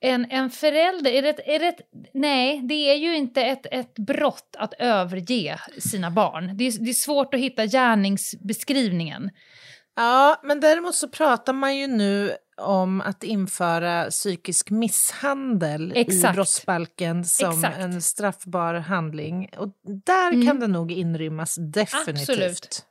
En, en förälder, är det, ett- är det ett, nej, det är ju inte ett, ett brott att överge sina barn. Det är, det är svårt att hitta gärningsbeskrivningen. Ja, men däremot så pratar man ju nu om att införa psykisk misshandel i Exakt. brottsbalken som Exakt. en straffbar handling. Och där Mm. kan det nog inrymmas definitivt. Absolut.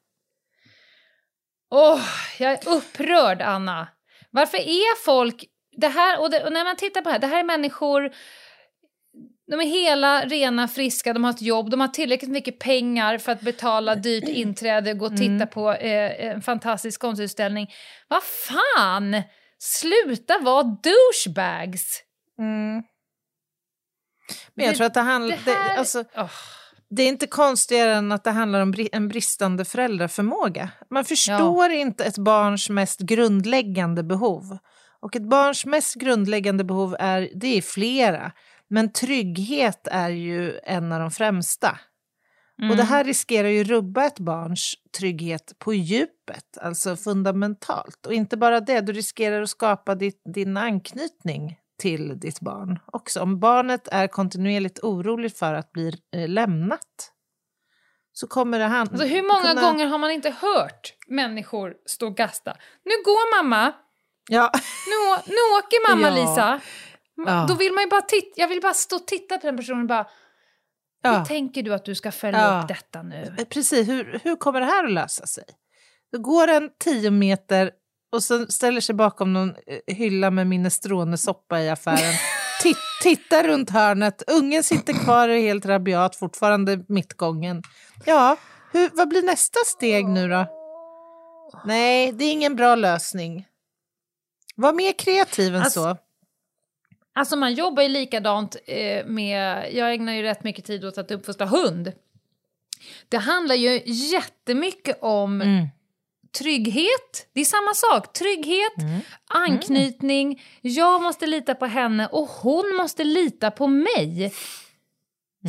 Åh, jag är upprörd, Anna. Varför är folk... Det här, och, det, och när man tittar på det här, det här är människor... De är hela, rena, friska, de har ett jobb, de har tillräckligt mycket pengar för att betala dyrt inträde och gå och titta på eh, en fantastisk konstutställning. Vad fan! Sluta vara douchebags! Mm. Men jag Det- tror att det handlar... det Det, här- alltså, Åh. det är inte konstigare än att det handlar om bri- en bristande föräldraförmåga. Man förstår inte ett barns mest grundläggande behov. Och ett barns mest grundläggande behov är, det är flera. Men trygghet är ju en av de främsta. Och det här riskerar ju rubba ett barns trygghet på djupet, alltså fundamentalt. Och inte bara det, du riskerar att skapa ditt, din anknytning till ditt barn också. Om barnet är kontinuerligt oroligt för att bli eh, lämnat så kommer det han... Alltså, hur många kunna- gånger har man inte hört människor stå och gasta? Nu går mamma, Ja, nu, nu åker mamma Ja. Lisa. Ja. Då vill man ju bara titta, jag vill bara stå och titta på den personen och bara, ja. hur tänker du att du ska följa Ja. upp detta nu? Eh, Precis, hur, hur kommer det här att lösa sig? Då går en tio meter och så ställer sig bakom någon eh, hylla med minestronesoppa i affären. Titt, tittar runt hörnet, ungen sitter kvar och är helt rabiat, fortfarande mittgången. Ja, hur, vad blir nästa steg nu då? Nej, det är ingen bra lösning. Var mer kreativ än Alltså, så. Alltså man jobbar ju likadant eh, med, jag ägnar ju rätt mycket tid åt att uppfostra hund. Det handlar ju jättemycket om trygghet, det är samma sak. Trygghet, anknytning, jag måste lita på henne och hon måste lita på mig.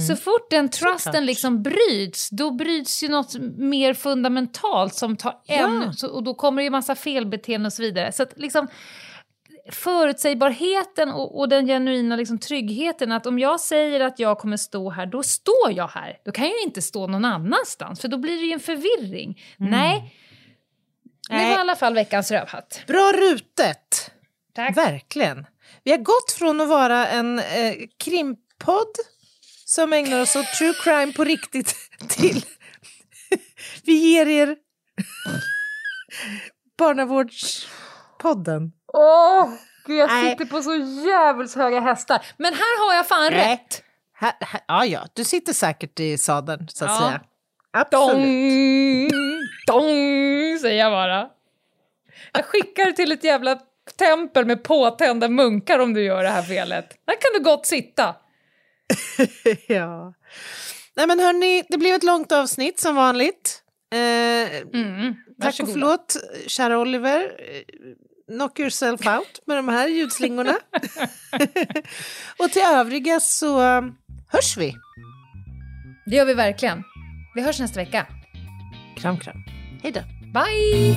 Så fort den trusten liksom bryts, då bryts ju något mer fundamentalt som tar ännu... Ja. Så, och då kommer det ju massa felbeteenden och så vidare. Så att liksom förutsägbarheten och, och den genuina liksom, tryggheten att om jag säger att jag kommer stå här, då står jag här. Då kan jag ju inte stå någon annanstans, för då blir det ju en förvirring. Nej, det var Nej. i alla fall veckans rövhatt. Bra rutet! Tack. Verkligen. Vi har gått från att vara en eh, krimpodd som ägnar oss åt true crime på riktigt till vi ger er barnavårdspodden. Åh, gud, jag Nej. sitter på så jävligt höga hästar. Men här har jag fan Nej. rätt. Här, här, ja, ja, du sitter säkert i sadeln så att Ja. säga. Absolut. Dong, dong, säger jag bara. Jag skickar till ett jävla tempel med påtända munkar om du gör det här felet. Där kan du gott sitta. ja. Nej men hörni, det blev ett långt avsnitt som vanligt. Eh, Mm, tack och förlåt, kära Oliver. Knock yourself out med de här ljudslingorna. och till övriga så eh, hörs vi. Det gör vi verkligen. Vi hörs nästa vecka. Kram, kram. Hej då. Bye!